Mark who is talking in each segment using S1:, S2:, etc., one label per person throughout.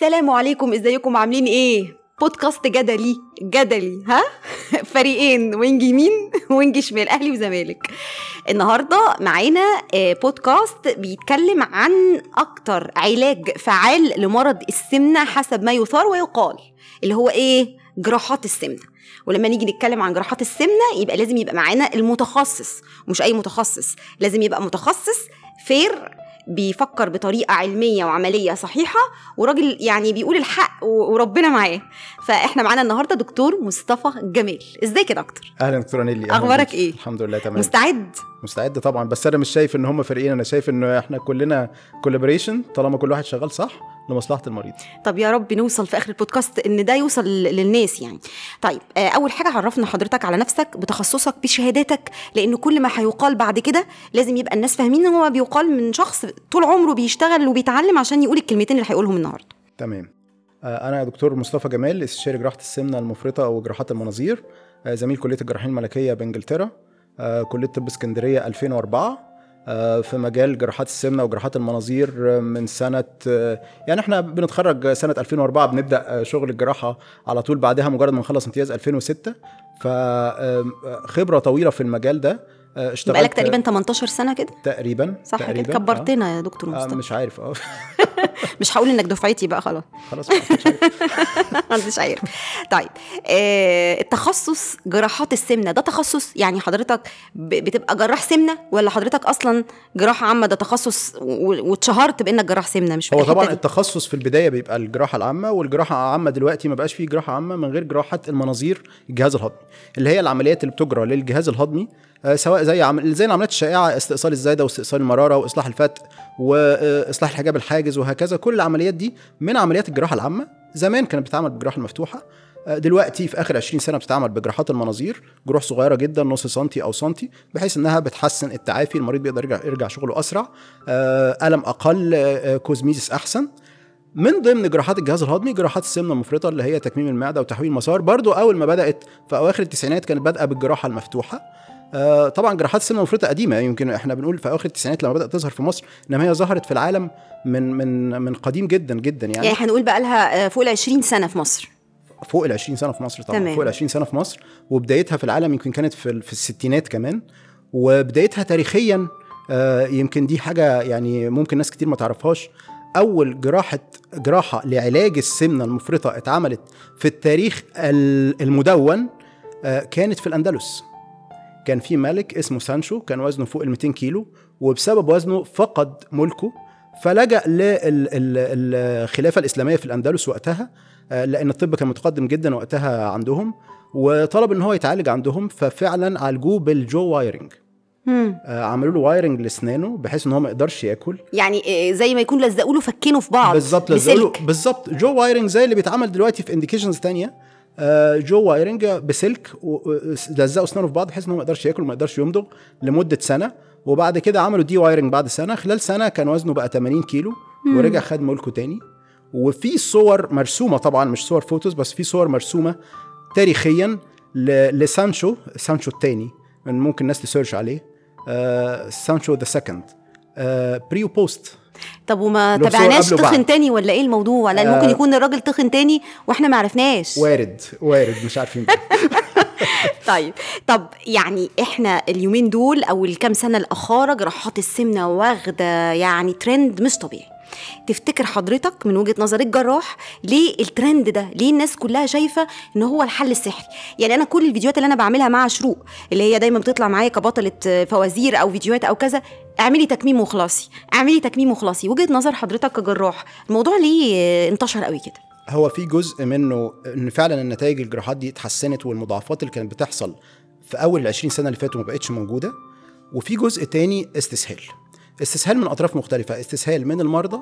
S1: سلام عليكم ازيكم؟ عاملين إيه؟ بودكاست جدلي جدلي ها؟ فريقين وينج يمين وينج شمال أهلي وزمالك. النهارده معانا آه، بودكاست بيتكلم عن أكتر علاج فعال لمرض السمنة حسب ما يثار ويقال اللي هو إيه؟ جراحات السمنة. ولما نيجي نتكلم عن جراحات السمنة يبقى لازم يبقى معانا المتخصص مش أي متخصص لازم يبقى متخصص fair بيفكر بطريقة علمية وعملية صحيحة وراجل يعني بيقول الحق وربنا معاه. فإحنا معانا النهارده دكتور مصطفى جمال. ازيك يا دكتور؟
S2: أهلا دكتورة نيلي. بيك.
S1: إيه؟
S2: الحمد لله تمام.
S1: مستعد؟
S2: مستعد طبعا بس أنا مش شايف إن هم فريقين. أنا شايف إن إحنا كلنا collaboration طالما كل واحد شغال صح. لمصلحة المريض.
S1: طب يا رب نوصل في آخر البودكاست إن ده يوصل للناس يعني. طيب آه، أول حاجة عرفنا حضرتك على نفسك بتخصصك بشهاداتك لأن كل ما هيقال بعد كده لازم يبقى الناس فاهمين إن هو بيقال من شخص طول عمره بيشتغل وبيتعلم عشان يقول الكلمتين اللي هيقولهم النهارده.
S2: تمام. آه، أنا دكتور مصطفى جمال استشاري جراحة السمنة المفرطة وجراحات المناظير آه، زميل كلية الجراحين الملكية بإنجلترا كلية طب اسكندرية 2004 آه، في مجال جراحات السمنة وجراحات المناظير آه، من سنة آه، يعني إحنا بنتخرج سنة 2004 بنبدأ آه، شغل الجراحة على طول بعدها مجرد ما نخلص امتياز 2006 فخبره طويلة في المجال ده. آه، اشتغلت
S1: بقالك تقريبا 18 سنة كده؟
S2: تقريبا
S1: صح كده؟
S2: تقريبا
S1: كبرتنا يا دكتور
S2: آه. آه
S1: مصطفى.
S2: مش عارف آه.
S1: مش هقول إنك دفعتي بقى خلاص.
S2: خلاص مش عارف.
S1: طيب آه التخصص جراحات السمنة ده تخصص يعني حضرتك بتبقى جراح سمنة ولا حضرتك أصلا جراحة عامة؟ ده تخصص واتشهرت بإنك جراح سمنة مش
S2: هو طبعا. التخصص في البداية بيبقى الجراحة العامة والجراحة العامة دلوقتي ما بقاش فيه جراحة عامة من غير جراحة المناظير الجهاز الهضمي اللي هي العمليات اللي بتجرى للجهاز الهضمي آه، سواء زي عمل زي العمليات الشائعة استئصال الزايدة واستئصال المرارة وإصلاح الفتق وإصلاح الحجاب الحاجز وهكذا. كل العمليات دي من عمليات الجراحة العامة. زمان كانت بتتعمل بالجراحه المفتوحه آه، دلوقتي في آخر 20 سنة بتتعمل بجراحات المناظير جروح صغيرة جدا نص سنتي أو سنتي بحيث إنها بتحسن التعافي المريض بيقدر يرجع يرجع شغله أسرع. آه، ألم أقل آه، آه، كوزميزيس أحسن. من ضمن جراحات الجهاز الهضمي جراحات السمنة المفرطة اللي هي تكميم المعدة وتحويل المسار برضو أول ما بدأت في أواخر التسعينات كانت بادئة بالجراحة المفتوحة. آه طبعا جراحات السمنة المفرطه قديمة يمكن إحنا بنقول في أواخر التسعينات لما بدأت تظهر في مصر إنما هي ظهرت في العالم من من من قديم جدا جدا يعني,
S1: يعني هنقول بقى لها آه، فوق ال 20 سنة في مصر.
S2: فوق ال 20 سنة في مصر طبعا
S1: تمام.
S2: فوق ال 20 سنة في مصر وبدايتها في العالم يمكن كانت في في الستينات كمان وبدايتها تاريخيا آه، يمكن دي حاجة يعني ممكن ناس كتير ما تعرفهاش. أول جراحة جراحة لعلاج السمنة المفرطة اتعملت في التاريخ ال- المدون آه، كانت في الأندلس. كان في ملك اسمه سانشو كان وزنه فوق ال 200 كيلو وبسبب وزنه فقد ملكه فلجأ للخلافة الإسلامية في الأندلس وقتها آه، لأن الطب كان متقدم جدا وقتها عندهم وطلب إن هو يتعالج عندهم ففعلا عالجوه بال jaw
S1: wiring.
S2: آه، عملوا له wiring لاسنانه بحيث إن هو ما يقدرش ياكل.
S1: يعني آه، زي ما يكون لزقوا له فكينه في بعض
S2: بالظبط لزقوا بالظبط. jaw wiring زي اللي بيتعمل دلوقتي في indications تانية. آه، jaw wiring بسلك لزقوا اسنانه في بعض بحيث إن هو ما يقدرش ياكل وما يقدرش يمضغ لمدة سنة. وبعد كده عملوا de-wiring بعد سنة. خلال سنة كان وزنه بقى 80 كيلو ورجع خد ملكه تاني. وفي صور مرسومة طبعا مش صور photos بس في صور مرسومة تاريخيا لسانشو سانشو الثاني ممكن الناس تسيرش عليه. آه، سانشو the second. pre و post
S1: طب وما تابعناش. تخن تاني ولا إيه الموضوع لأن
S2: آه.
S1: ممكن يكون الراجل تخن تاني وإحنا ما عرفناش
S2: وارد وارد مش عارفين
S1: طيب طب يعني إحنا اليومين دول أو الكام سنة الأخيرة جراحات السمنة واخدة يعني ترند مش طبيعي تفتكر حضرتك من وجهة نظر الجراح ليه الترند ده؟ ليه الناس كلها شايفة إن هو الحل السحري؟ يعني أنا كل الفيديوهات اللي أنا بعملها مع شروق اللي هي دايما بتطلع معايا كبطلة فوازير أو فيديوهات أو كذا اعملي تكميم وخلاصي اعملي تكميم وخلاصي. وجهة نظر حضرتك كجراح الموضوع ليه انتشر قوي كده؟
S2: هو في جزء منه إن فعلا النتائج الجراحات دي اتحسنت والمضاعفات اللي كانت بتحصل في أول ال 20 سنة اللي فاتوا ما بقتش موجودة وفي جزء تاني استسهال. استسهال من أطراف مختلفة استسهال من المرضى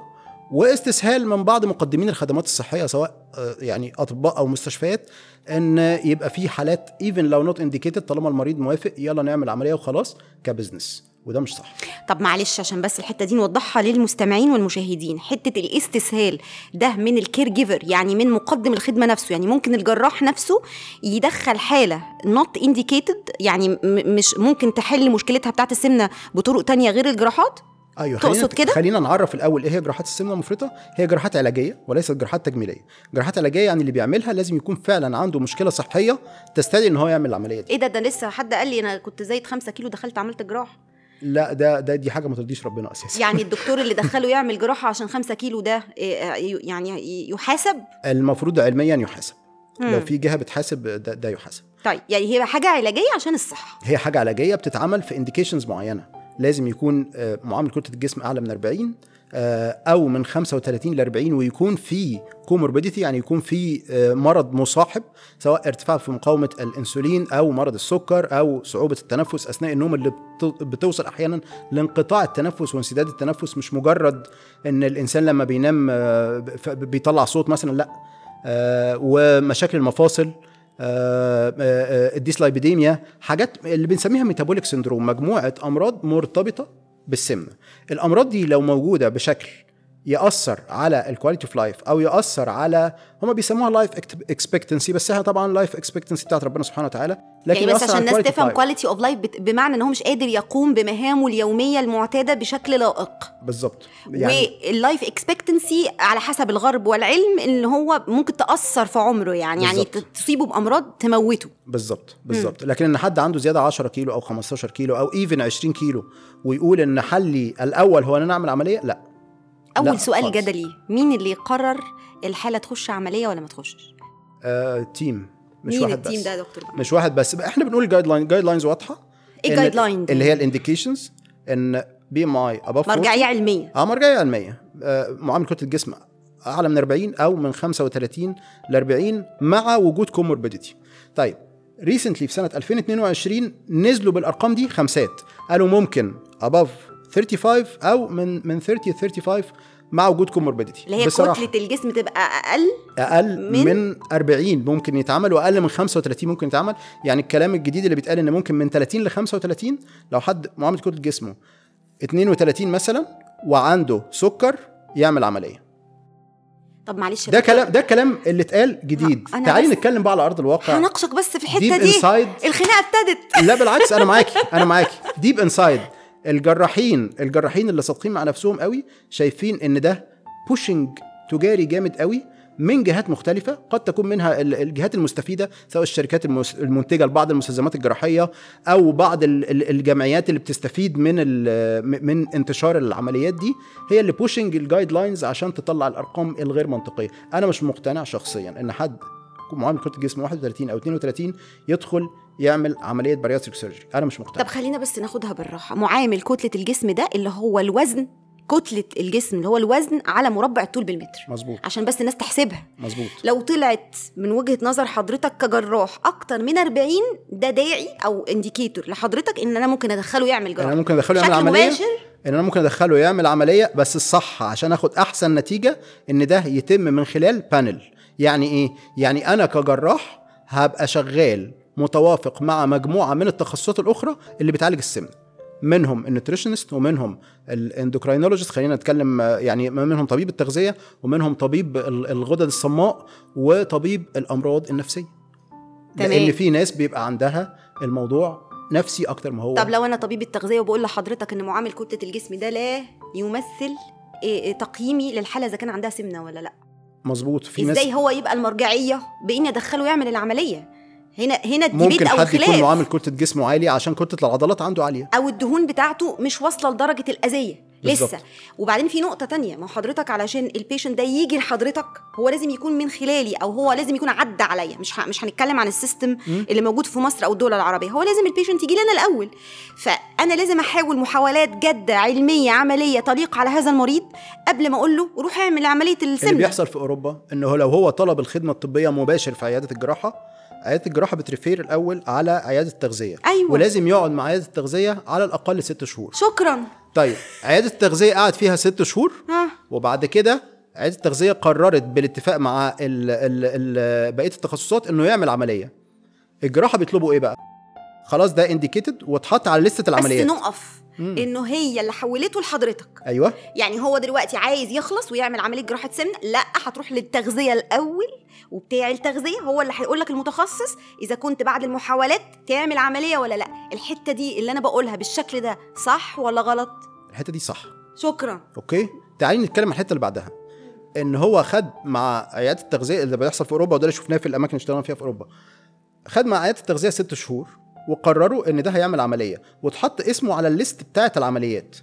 S2: واستسهال من بعض مقدمين الخدمات الصحية سواء آه، يعني أطباء أو مستشفيات إن يبقى في حالات even لو not indicated طالما المريض موافق يلا نعمل عملية وخلاص ك business وده مش صح.
S1: طب معلش عشان بس الحتة دي نوضحها للمستمعين والمشاهدين. حتة الاستسهال ده من ال caregiver يعني من مقدم الخدمة نفسه. يعني ممكن الجراح نفسه يدخل حالة not indicated يعني مش ممكن تحل مشكلتها بتاعت السمنة بطرق تانية غير الجراحات؟
S2: أيوه خلينا
S1: تقصد كده؟
S2: خلينا نعرف الأول إيه هي جراحات السمنة المفرطة؟ هي جراحات علاجية وليست جراحات تجميلية. جراحات علاجية يعني اللي بيعملها لازم يكون فعلا عنده مشكلة صحية تستدعي إن هو يعمل العملية دي.
S1: إيه ده؟ ده لسه حد قال لي أنا كنت زايد 5 كيلو دخلت عملت جراحه
S2: لا ده ده دي حاجة ما ترضيش ربنا أساسا.
S1: يعني الدكتور اللي دخله يعمل جراحة عشان 5 كيلو ده إيه، يعني يحاسب؟
S2: المفروض علميا يحاسب.
S1: مم.
S2: لو في جهة بتحاسب ده, ده يحاسب.
S1: طيب يعني هي حاجة علاجية عشان الصحة.
S2: هي حاجة علاجية بتتعمل في indications معينة. لازم يكون آه، معامل كتلة الجسم أعلى من 40 آه، أو من 35 ل 40 ويكون في comorbidity يعني يكون في آه، مرض مصاحب سواء ارتفاع في مقاومة الإنسولين أو مرض السكر أو صعوبة التنفس أثناء النوم اللي بت- بتوصل أحيانا لانقطاع التنفس وانسداد التنفس مش مجرد إن الإنسان لما بينام آه، بيطلع صوت مثلا لأ. آه، ومشاكل المفاصل آه، آه، آه، ال dyslipidemia حاجات اللي بنسميها metabolic syndrome مجموعة أمراض مرتبطة بالسمنة. الأمراض دي لو موجودة بشكل يأثر على ال quality of life أو يأثر على هم بيسموها life expectancy بس إحنا طبعا life expectancy بتاعت ربنا سبحانه وتعالى لكن
S1: يعني بس عشان الناس تفهم.
S2: quality of life
S1: بمعنى إن هو مش قادر يقوم بمهامه اليومية المعتادة بشكل لائق.
S2: بالظبط.
S1: يعني وال life expectancy على حسب الغرب والعلم إن هو ممكن تأثر في عمره يعني يعني
S2: بالظبط.
S1: تصيبه بأمراض تموته.
S2: بالظبط بالظبط. لكن إن حد عنده زيادة 10 كيلو أو 15 كيلو أو even 20 كيلو ويقول إن حلي الأول هو إن أنا أعمل عملية لا. أول
S1: سؤال
S2: خالص.
S1: جدلي. مين اللي يقرر الحالة تخش عملية ولا ما تخشش؟
S2: آه team مش
S1: مين
S2: واحد
S1: ال team
S2: بس.
S1: ده يا دكتور؟
S2: مش واحد بس. بقى إحنا بنقول guideline
S1: guidelines
S2: واضحة.
S1: إيه guideline
S2: اللي هي ال indications إن BMI above
S1: مرجعية علمية.
S2: آه مرجعية علمية. آه معامل كتله الجسم أعلى من 40 أو من 35 ل 40 مع وجود comorbidity طيب recently في سنة 2022 نزلوا بالأرقام دي خمسات. قالوا ممكن above 35 أو من من 30 ل 35 مع وجود comorbidity
S1: اللي هي كتلة الجسم تبقى أقل
S2: أقل
S1: من-
S2: من, من 40 ممكن يتعمل وأقل من 35 ممكن يتعمل. يعني الكلام الجديد اللي بيتقال إن ممكن من 30 ل 35 لو حد معامل كتلة جسمه. 32 مثلا وعنده سكر يعمل عملية.
S1: طب معلش
S2: ده. كلام ده كلام اللي اتقال جديد. تعالي نتكلم بقى على أرض الواقع.
S1: هناقشك بس في
S2: الحتة
S1: دي. الخناقة ابتدت.
S2: لا بالعكس أنا معاكي أنا معاكي. deep inside الجراحين الجراحين اللي صادقين مع نفسهم قوي شايفين إن ده pushing تجاري جامد قوي من جهات مختلفة قد تكون منها ال- الجهات المستفيدة سواء الشركات المنتجة لبعض المستلزمات الجراحية أو بعض ال- ال- الجمعيات اللي بتستفيد من من انتشار العمليات دي هي اللي pushing ال guidelines عشان تطلع الأرقام الغير منطقية. أنا مش مقتنع شخصيا إن حد معامل كتله جسم 31 أو 32 يدخل يعمل عملية bariatric surgery أنا مش مقتنع.
S1: طب خلينا بس ناخدها بالراحة. معامل كتلة الجسم ده اللي هو الوزن كتلة الجسم اللي هو الوزن على مربع الطول بالمتر.
S2: مظبوط.
S1: عشان بس الناس تحسبها.
S2: مظبوط.
S1: لو طلعت من وجهة نظر حضرتك كجراح أكتر من 40 ده داعي أو indicator لحضرتك إن أنا ممكن أدخله يعمل
S2: أنا
S1: جراحه
S2: ممكن أدخله يعمل عملية.
S1: مباشر؟
S2: إن أنا ممكن أدخله يعمل عملية بس الصح عشان أخد أحسن نتيجة إن ده يتم من خلال panel يعني إيه؟ يعني أنا كجراح هبقى شغال متوافق مع مجموعة من التخصصات الأخرى اللي بتعالج السمنه منهم ال nutritionist ومنهم ال endocrinologist خلينا نتكلم آه، يعني منهم طبيب التغذية ومنهم طبيب ال- الغدد الصماء وطبيب الأمراض النفسية.
S1: تمام.
S2: لأن في ناس بيبقى عندها الموضوع نفسي أكتر ما هو
S1: طب لو أنا طبيب التغذية وبقول لحضرتك إن معامل كتلة الجسم ده لا يمثل إيه إيه تقييمي للحالة إذا كان عندها سمنة ولا لأ؟
S2: مظبوط. في ناس
S1: إزاي هو يبقى المرجعية بإني أدخله يعمل العملية؟ هنا هنا
S2: ممكن
S1: الديبيت أو
S2: حد يكون معامل كتلة جسمه عالية عشان كتلة العضلات عنده عالية.
S1: أو الدهون بتاعته مش واصلة لدرجة الأذية.
S2: بالظبط.
S1: لسه وبعدين في نقطة تانية. ما حضرتك علشان ال patient ده يجي لحضرتك هو لازم يكون من خلالي أو هو لازم يكون عدى عليا. مش ه... مش هنتكلم عن ال system اللي موجود في مصر أو الدول العربية. هو لازم ال patient يجي لنا الأول. فأنا لازم أحاول محاولات جادة علمية عملية تليق على هذا المريض قبل ما أقول له روح اعمل عملية
S2: اللي
S1: السمنة.
S2: بيحصل في أوروبا إنه لو هو طلب الخدمة الطبية مباشر في عيادة الجراحة عياده الجراحة بت refer الأول على عياده التغذية.
S1: أيوة.
S2: ولازم يقعد مع عياده التغذية على الأقل ست شهور.
S1: شكرا.
S2: طيب عياده التغذية قعد فيها ست شهور؟ وبعد كده عياده التغذية قررت بالاتفاق مع ال ال ال بقية التخصصات إنه يعمل عملية. الجراحة بيطلبوا إيه بقى؟ خلاص ده انديكيتد واتحط على لستة
S1: بس
S2: العمليات.
S1: نقف. إنه هي اللي حولته لحضرتك.
S2: أيوه.
S1: يعني هو دلوقتي عايز يخلص ويعمل عملية جراحة سمنه لا هتروح للتغذية الأول وبتاع التغذية هو اللي هيقول لك المتخصص إذا كنت بعد المحاولات تعمل عملية ولا لأ. الحتة دي اللي أنا بقولها بالشكل ده صح ولا غلط؟
S2: الحتة دي صح.
S1: شكرا.
S2: okay؟ تعالي نتكلم عن الحتة اللي بعدها. إن هو خد مع عيادة التغذية اللي بيحصل في أوروبا وده اللي شفناه في الأماكن اللي اشتغلنا فيها في أوروبا. خد مع عيادة التغذية ست شهور وقرروا إن ده هيعمل عملية واتحط اسمه على ال list بتاعة العمليات.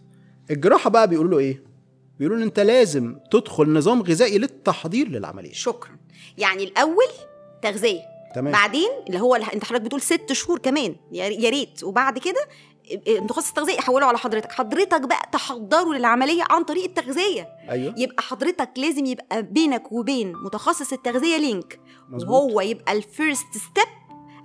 S2: الجراحة بقى بيقولوا له إيه؟ بيقولوا له أنت لازم تدخل نظام غذائي للتحضير للعملية.
S1: شكرا. يعني الأول تغذية.
S2: تمام.
S1: بعدين اللي هو اللي أنت حضرتك بتقول ست شهور كمان. يا ريت. وبعد كده متخصص التغذيه يحوله على حضرتك. حضرتك بقى تحضره للعملية عن طريق التغذية.
S2: أيوه.
S1: يبقى حضرتك لازم يبقى بينك وبين متخصص التغذية link
S2: مظبوط.
S1: وهو يبقى ال first step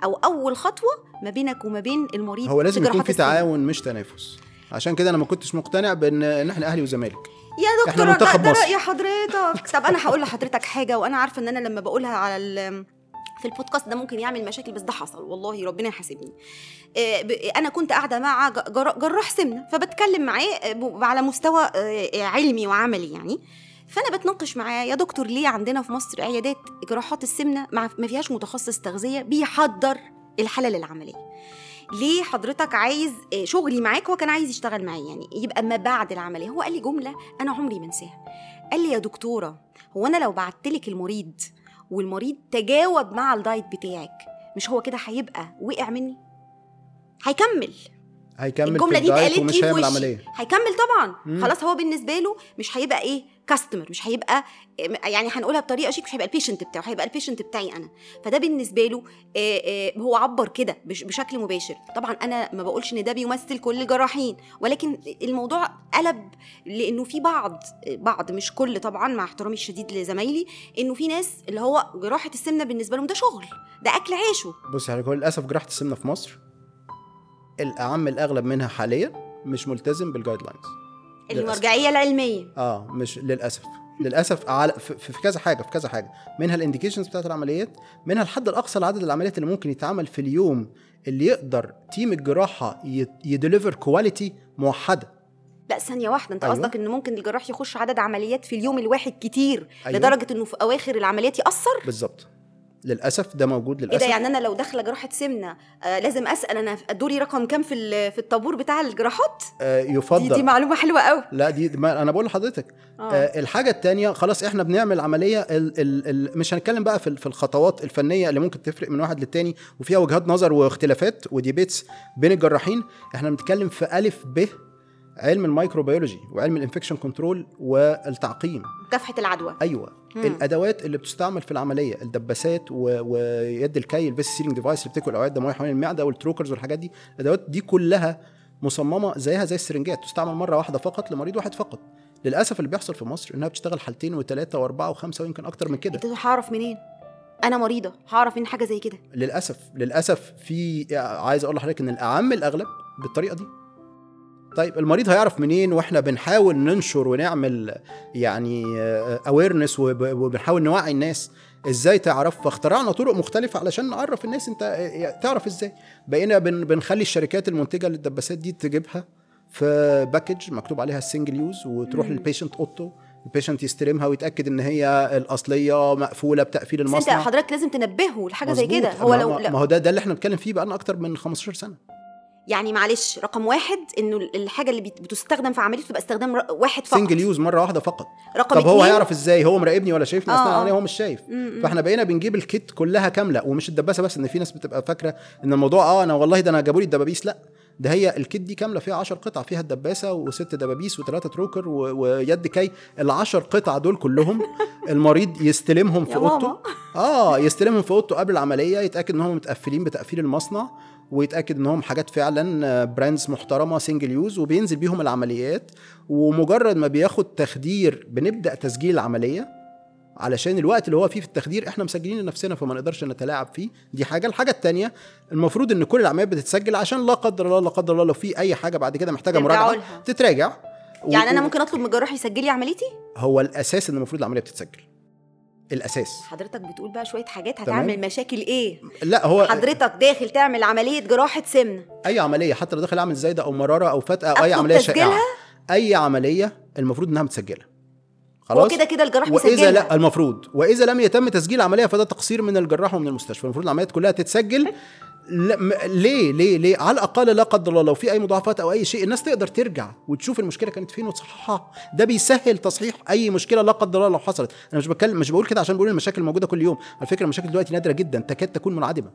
S1: أو أول خطوة ما بينك وما بين المريض
S2: هو لازم يكون في. تعاون مش تنافس. عشان كده أنا ما كنتش مقتنع بإن إن إحنا أهلي وزمالك.
S1: يا دكتور ده,
S2: منتخب
S1: ده
S2: مصر.
S1: رأي حضرتك. طب أنا هقول لحضرتك حاجة وأنا عارفة إن أنا لما بقولها على ال- في البودكاست ده ممكن يعمل مشاكل بس ده حصل. والله ربنا يحاسبني. آه، أنا كنت قاعدة مع جراح سمنة فبتكلم معاه على مستوى آه، علمي وعملي يعني. فأنا بتناقش معاه يا دكتور ليه عندنا في مصر عيادات جراحات السمنة ما فيهاش متخصص تغذية بيحضر الحالة للعمليه ليه حضرتك عايز آه، شغلي معاك هو كان عايز يشتغل معايا؟ يعني يبقى ما بعد العملية. هو قال لي جملة أنا عمري ما انساها. قال لي يا دكتورة هو أنا لو بعتلك المريض والمريض تجاوب مع ال diet بتاعك مش هو كده هيبقى وقع مني؟ هيكمل.
S2: هيكمل الجملة
S1: دي اتقالت
S2: ومش هيعمل عملية.
S1: هيكمل طبعا.
S2: مم.
S1: خلاص هو بالنسبة له مش هيبقى إيه كاستمر مش هيبقى يعني هنقولها بطريقة شيك مش هيبقى ال patient بتاعه هيبقى ال patient بتاعي أنا. فده بالنسبة له هو عبر كده بش- بشكل مباشر. طبعا أنا ما بقولش إن ده بيمثل كل الجراحين ولكن الموضوع قلب لأنه في بعض بعض مش كل طبعا مع احترامي الشديد لزمايلي إنه في ناس اللي هو جراحة السمنة بالنسبة لهم ده شغل ده أكل عيشه.
S2: بص يعني للأسف جراحة السمنة في مصر الأعم الأغلب منها حاليا مش ملتزم بال guidelines
S1: المرجعية العلمية.
S2: آه مش للأسف. للأسف على في, كذا حاجة في كذا حاجة. منها ال indications بتاعت العمليات منها الحد الأقصى لعدد العمليات اللي ممكن يتعمل في اليوم اللي يقدر team الجراحة ي deliver quality موحدة.
S1: لا ثانية واحدة. أنت
S2: أيوة.
S1: قصدك إن ممكن الجراح يخش عدد عمليات في اليوم الواحد كتير
S2: أيوة.
S1: لدرجة إنه في أواخر العمليات يأثر؟
S2: بالظبط. للأسف ده موجود
S1: إيه
S2: للأسف.
S1: ده يعني أنا لو داخلة جراحة سمنة آه لازم أسأل أنا دوري رقم كام في في الطابور بتاع الجراحات؟
S2: آه
S1: دي,
S2: يفضل.
S1: دي معلومة حلوة قوي
S2: لا دي ما أنا بقول لحضرتك.
S1: آه.
S2: آه. الحاجة التانية خلاص إحنا بنعمل عملية ال ال ال مش هنتكلم بقى في, في الخطوات الفنية اللي ممكن تفرق من واحد للتاني وفيها وجهات نظر واختلافات و debates بين الجراحين. إحنا بنتكلم في ألف ب علم ال microbiology وعلم ال infection control والتعقيم.
S1: مكافحة العدوى.
S2: أيوه.
S1: مم.
S2: الأدوات اللي بتستعمل في العملية الدباسات و... ويد الكي ال vessel sealing device اللي بتكوي الاوعيه الدمويه حوالين المعدة وال trocars والحاجات دي الأدوات دي كلها مصممة زيها زي السرنجات تستعمل مرة واحدة فقط لمريض واحد فقط. للأسف اللي بيحصل في مصر إنها بتشتغل حالتين وثلاثه وأربعة وخمسة ويمكن أكتر من كده.
S1: أنت هعرف منين؟ أنا مريضة هعرف من حاجة زي كده.
S2: للأسف للأسف في عايز أقول لحضرتك إن الأعم الأغلب بالطريقة دي طيب المريض هيعرف منين وإحنا بنحاول ننشر ونعمل يعني awareness وبنحاول نوعي الناس؟ إزاي تعرف؟ فاخترعنا طرق مختلفة علشان نعرف الناس انت تعرف إزاي. بقينا بن بنخلي الشركات المنتجة للدباسات دي تجيبها في package مكتوب عليها ال single use وتروح.
S1: لل
S2: patient أوضته. ال patient يستلمها ويتأكد إن هي الأصلية مقفولة بتقفيل
S1: بس انت
S2: المصنع.
S1: حضرتك لازم تنبهه لحاجة زي. كده. هو لو
S2: ما, هو ده ده اللي إحنا بنتكلم فيه بقى أكتر من 15 سنة.
S1: يعني معلش رقم واحد إنه الحاجة اللي بت- بتستخدم في عملية تبقى استخدام واحد فقط.
S2: سنجل use مرة واحدة فقط.
S1: رقم
S2: طب هو هيعرف إزاي؟ هو مراقبني ولا شايفني؟ اثناء
S1: آه، آه.
S2: العملية هو مش شايف.
S1: م- م.
S2: فإحنا بقينا بنجيب ال kit كلها كاملة ومش الدباسة بس إن في ناس بتبقى فاكرة إن الموضوع آه أنا والله ده أنا جابوا لي الدبابيس لأ. ده هي ال kit دي كاملة فيها 10 قطع فيها الدباسة وست دبابيس وثلاثه trocar و... ويد كي ال 10 قطع دول كلهم المريض يستلمهم في
S1: أوضته.
S2: آه يستلمهم في أوضته قبل العملية يتأكد إن هم متقفلين بتقفيل المصنع ويتأكد إن هم حاجات فعلا brands محترمة single use وبينزل بيهم العمليات. ومجرد ما بياخد تخدير بنبدأ تسجيل العملية. علشان الوقت اللي هو فيه في التخدير إحنا مسجلين لنفسنا فما نقدرش نتلاعب فيه. دي حاجة. الحاجة الثانية المفروض إن كل العمليات بتتسجل عشان لا قدر الله لا قدر الله لو في أي حاجة بعد كده
S1: محتاجة
S2: مراجعة
S1: لها.
S2: تتراجع. و-
S1: يعني أنا
S2: و-
S1: ممكن أطلب من الجراح يسجل لي عمليتي؟
S2: هو الأساس إن المفروض العملية بتتسجل. الأساس.
S1: حضرتك بتقول بقى شوية حاجات
S2: تمام.
S1: هتعمل مشاكل إيه؟
S2: لا هو
S1: حضرتك داخل تعمل عملية جراحة سمنه
S2: أي عملية حتى لو داخل أعمل زايدة أو مرارة أو فتقة أو
S1: أي
S2: عملية
S1: تسجيلها؟
S2: شائعه أي عملية المفروض إنها متسجلة.
S1: هو كده كده الجراح
S2: وإذا
S1: مسجلها
S2: لا المفروض. وإذا لم يتم تسجيل العملية فده تقصير من الجراح ومن المستشفى. المفروض العمليات كلها تتسجل. ليه ليه ليه؟ على الأقل لا قدر الله لو في أي مضاعفات أو أي شيء الناس تقدر ترجع وتشوف المشكلة كانت فين وتصححها. ده بيسهل تصحيح أي مشكلة لا قدر الله لو حصلت. أنا مش بتكلم مش بقول كده عشان بقول المشاكل موجودة كل يوم. على فكرة المشاكل دلوقتي نادرة جدا تكاد تكون منعدمة.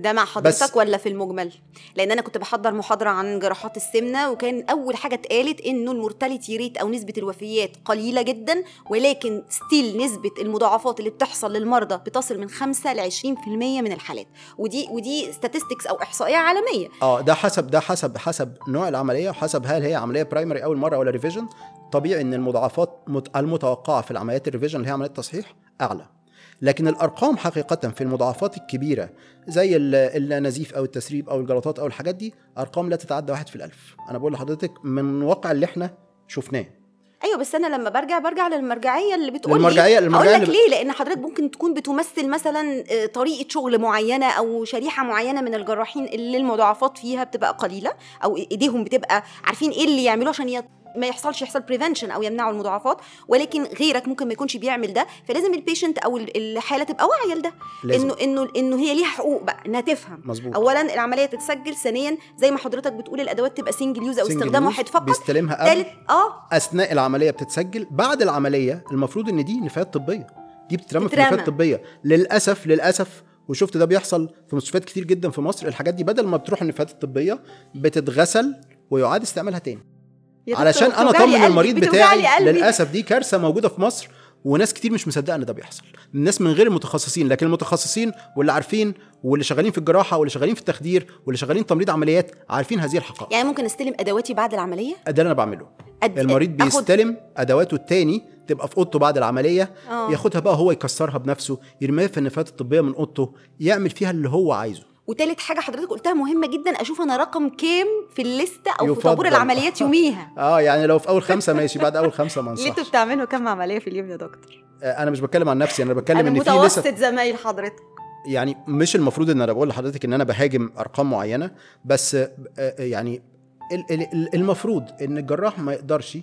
S1: ده مع حضرتك
S2: بس-
S1: ولا في المجمل؟ لأن أنا كنت بحضر محاضرة عن جراحات السمنة وكان أول حاجة اتقالت انه ال mortality rate أو نسبة الوفيات قليلة جدا ولكن still نسبة المضاعفات اللي بتحصل للمرضى بتصل من 5 ل 20% من الحالات. ودي ودي statistics أو إحصائية عالمية.
S2: آه ده حسب ده حسب حسب نوع العملية وحسب هل هي عملية primary أول مرة ولا revision طبيعي إن المضاعفات مت- المتوقعة في العمليات ال revision اللي هي عمليات تصحيح أعلى. لكن الأرقام حقيقة في المضاعفات الكبيرة زي ال- النزيف أو التسريب أو الجلطات أو الحاجات دي أرقام لا تتعدى واحد في الألف أنا بقول لحضرتك من واقع اللي إحنا شفناه
S1: أيوه بس أنا لما برجع برجع للمرجعية اللي بتقول
S2: للمرجعية-
S1: لي
S2: المرجعية
S1: أقول لك
S2: اللي-
S1: ليه لأن حضرتك ممكن تكون بتمثل مثلا آه، طريقة شغل معينة أو شريحة معينة من الجراحين اللي المضاعفات فيها بتبقى قليلة أو إيديهم بتبقى عارفين إيه اللي يعملوه عشان. ما يحصلش يحصل prevention أو يمنعوا المضاعفات ولكن غيرك ممكن ما يكونش بيعمل ده فلازم ال patient أو ال- الحالة تبقى واعية لده. إنه إنه إنه هي ليها حقوق بقى إنها تفهم.
S2: مظبوط.
S1: اولا العملية تتسجل ثانيا زي ما حضرتك بتقول الأدوات تبقى single use
S2: أو
S1: استخدام واحد فقط.
S2: بيستلمها قبل
S1: آه.
S2: أثناء العملية بتتسجل. بعد العملية المفروض إن دي نفايات طبية. دي بتترمى في. نفايات طبية. للأسف للأسف وشفت ده بيحصل في مستشفيات كتير جدا في مصر الحاجات دي بدل ما بتروح النفايات الطبية بتتغسل ويعاد استعمالها تاني. علشان
S1: أنا
S2: اطمن المريض بتاعي. للأسف دي كارثة موجودة في مصر وناس كتير مش مصدقة إن ده بيحصل. الناس من غير المتخصصين لكن المتخصصين واللي عارفين واللي شغالين في الجراحة واللي شغالين في التخدير واللي شغالين تمريض عمليات عارفين هذه الحقائق.
S1: يعني ممكن أستلم أدواتي بعد العملية؟
S2: ده اللي أنا بعمله.
S1: أد-
S2: المريض بيستلم أدواته التاني تبقى في أوضته بعد العملية
S1: آه.
S2: ياخدها بقى هو يكسرها بنفسه يرميها في النفايات الطبية من أوضته يعمل فيها اللي هو عايزه.
S1: وتالت حاجة حضرتك قلتها مهمة جدا أشوف أنا رقم كام في الليسته أو في
S2: يفضل.
S1: طابور العمليات يوميها.
S2: آه يعني لو في أول خمسة ماشي بعد أول خمسة ما
S1: ليه أنتوا
S2: أنصحش.
S1: بتعملوا كام عملية في اليوم يا دكتور؟
S2: آه، أنا مش بتكلم عن نفسي أنا بتكلم
S1: أنا
S2: إن في
S1: متوسط زمايل حضرتك.
S2: يعني مش المفروض إن أنا بقول لحضرتك إن أنا بهاجم أرقام معينة بس آه، آه، يعني ال- ال- ال- المفروض إن الجراح ما يقدرش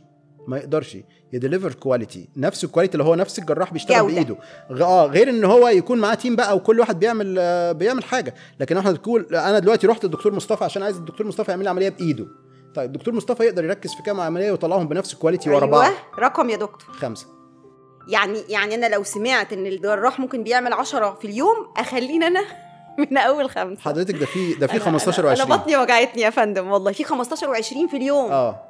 S2: ما يقدرش ي deliver quality نفس ال quality اللي هو نفس الجراح بيشتغل
S1: جودة.
S2: بإيده. آه غير إن هو يكون معاه team بقى وكل واحد بيعمل آه، بيعمل حاجة. لكن إحنا تقول أنا دلوقتي رحت الدكتور مصطفى عشان عايز الدكتور مصطفى يعمل لي عملية بإيده. طيب الدكتور مصطفى يقدر يركز في كام عملية ويطلعهم بنفس ال quality ورا بعض.
S1: أيوه رقم يا دكتور.
S2: خمسة.
S1: يعني يعني أنا لو سمعت إن الجراح ممكن بيعمل 10 في اليوم أخليني أنا من أول خمسة.
S2: حضرتك ده في ده في
S1: أنا-
S2: 15
S1: أنا-
S2: و20
S1: أنا بطني وجعتني يا فندم والله. في 15 و20 في اليوم.
S2: آه.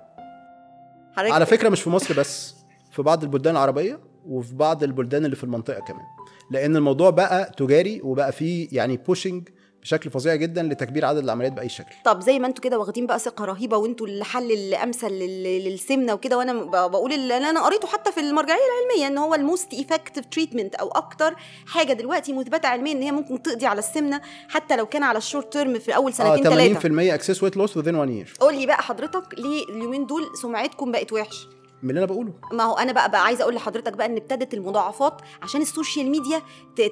S1: حضرتك
S2: على فكرة مش في مصر بس في بعض البلدان العربية وفي بعض البلدان اللي في المنطقة كمان. لأن الموضوع بقى تجاري وبقى فيه يعني pushing بشكل فظيع جدا لتكبير عدد العمليات بأي شكل.
S1: طب زي ما أنتوا كده واخدين بقى ثقة رهيبة وانتوا الحل الأمثل لل- للسمنة وكده وأنا بقول اللي أنا قريته حتى في المرجعية العلمية إن هو ال most effective treatment أو أكتر حاجة دلوقتي مثبتة علميا إن هي ممكن تقضي على السمنة حتى لو كان على ال short term في أول
S2: آه
S1: سنتين ثلاثة
S2: 80% excess weight loss within 1 year.
S1: قول لي بقى حضرتك ليه اليومين دول سمعتكم بقت وحش؟
S2: من اللي أنا بقوله.
S1: ما هو أنا بقى, بقى عايزة أقول لحضرتك بقى إن ابتدت المضاعفات عشان السوشيال ميديا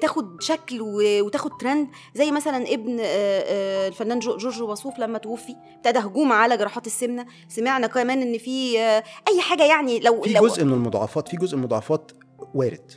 S1: تاخد شكل وتاخد ترند زي مثلا ابن آه، آه، الفنان جو- جورج وسوف لما توفي ابتدى هجوم على جراحات السمنة. سمعنا كمان إن في آه، أي حاجة يعني لو
S2: في
S1: لو
S2: جزء من المضاعفات في جزء من المضاعفات وارد.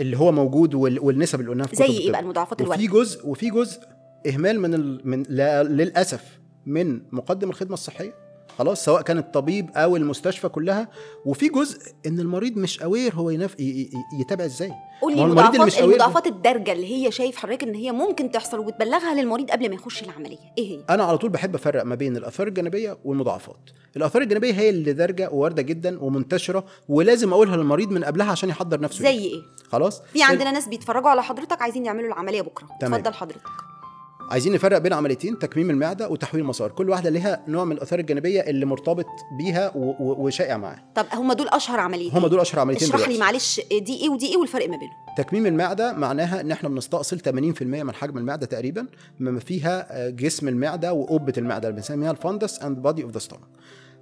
S2: اللي هو موجود وال- والنسب اللي قلناها في
S1: زي
S2: إيه.
S1: بقى المضاعفات
S2: وفي
S1: الوارده
S2: جزء وفي جزء إهمال من ال... من لا... للأسف من مقدم الخدمة الصحية. خلاص سواء كان الطبيب أو المستشفى كلها. وفي جزء إن المريض مش اوير هو ينف... ي... ي... يتابع إزاي.
S1: قول لي المضاعفات الدارجة اللي هي شايف حضرتك إن هي ممكن تحصل وبتبلغها للمريض قبل ما يخش العملية. إيه هي؟
S2: أنا على طول بحب أفرق ما بين الأثار الجانبية والمضاعفات. الأثار الجانبية هي اللي دارجة وواردة جدا ومنتشرة ولازم أقولها للمريض من قبلها عشان يحضر نفسه
S1: زي
S2: ليها.
S1: إيه؟
S2: خلاص؟
S1: في عندنا ناس بيتفرجوا على حضرتك عايزين يعملوا العملية بكرة.
S2: تمام.
S1: اتفضل حضرتك.
S2: عايزين نفرق بين عمليتين تكميم المعدة وتحويل المسار. كل واحدة ليها نوع من الأثار الجانبية اللي مرتبط بيها. وشائع معاها.
S1: طب هم دول أشهر عمليتين؟
S2: هم دول أشهر عمليتين
S1: اشرح لي. معلش دي إيه ودي إيه والفرق ما بينهم؟
S2: تكميم المعدة معناها إن إحنا بنستأصل 80% من حجم المعدة تقريبا مما فيها آه، جسم المعدة وقبة المعدة اللي بنسميها ال fundus and body of the stomach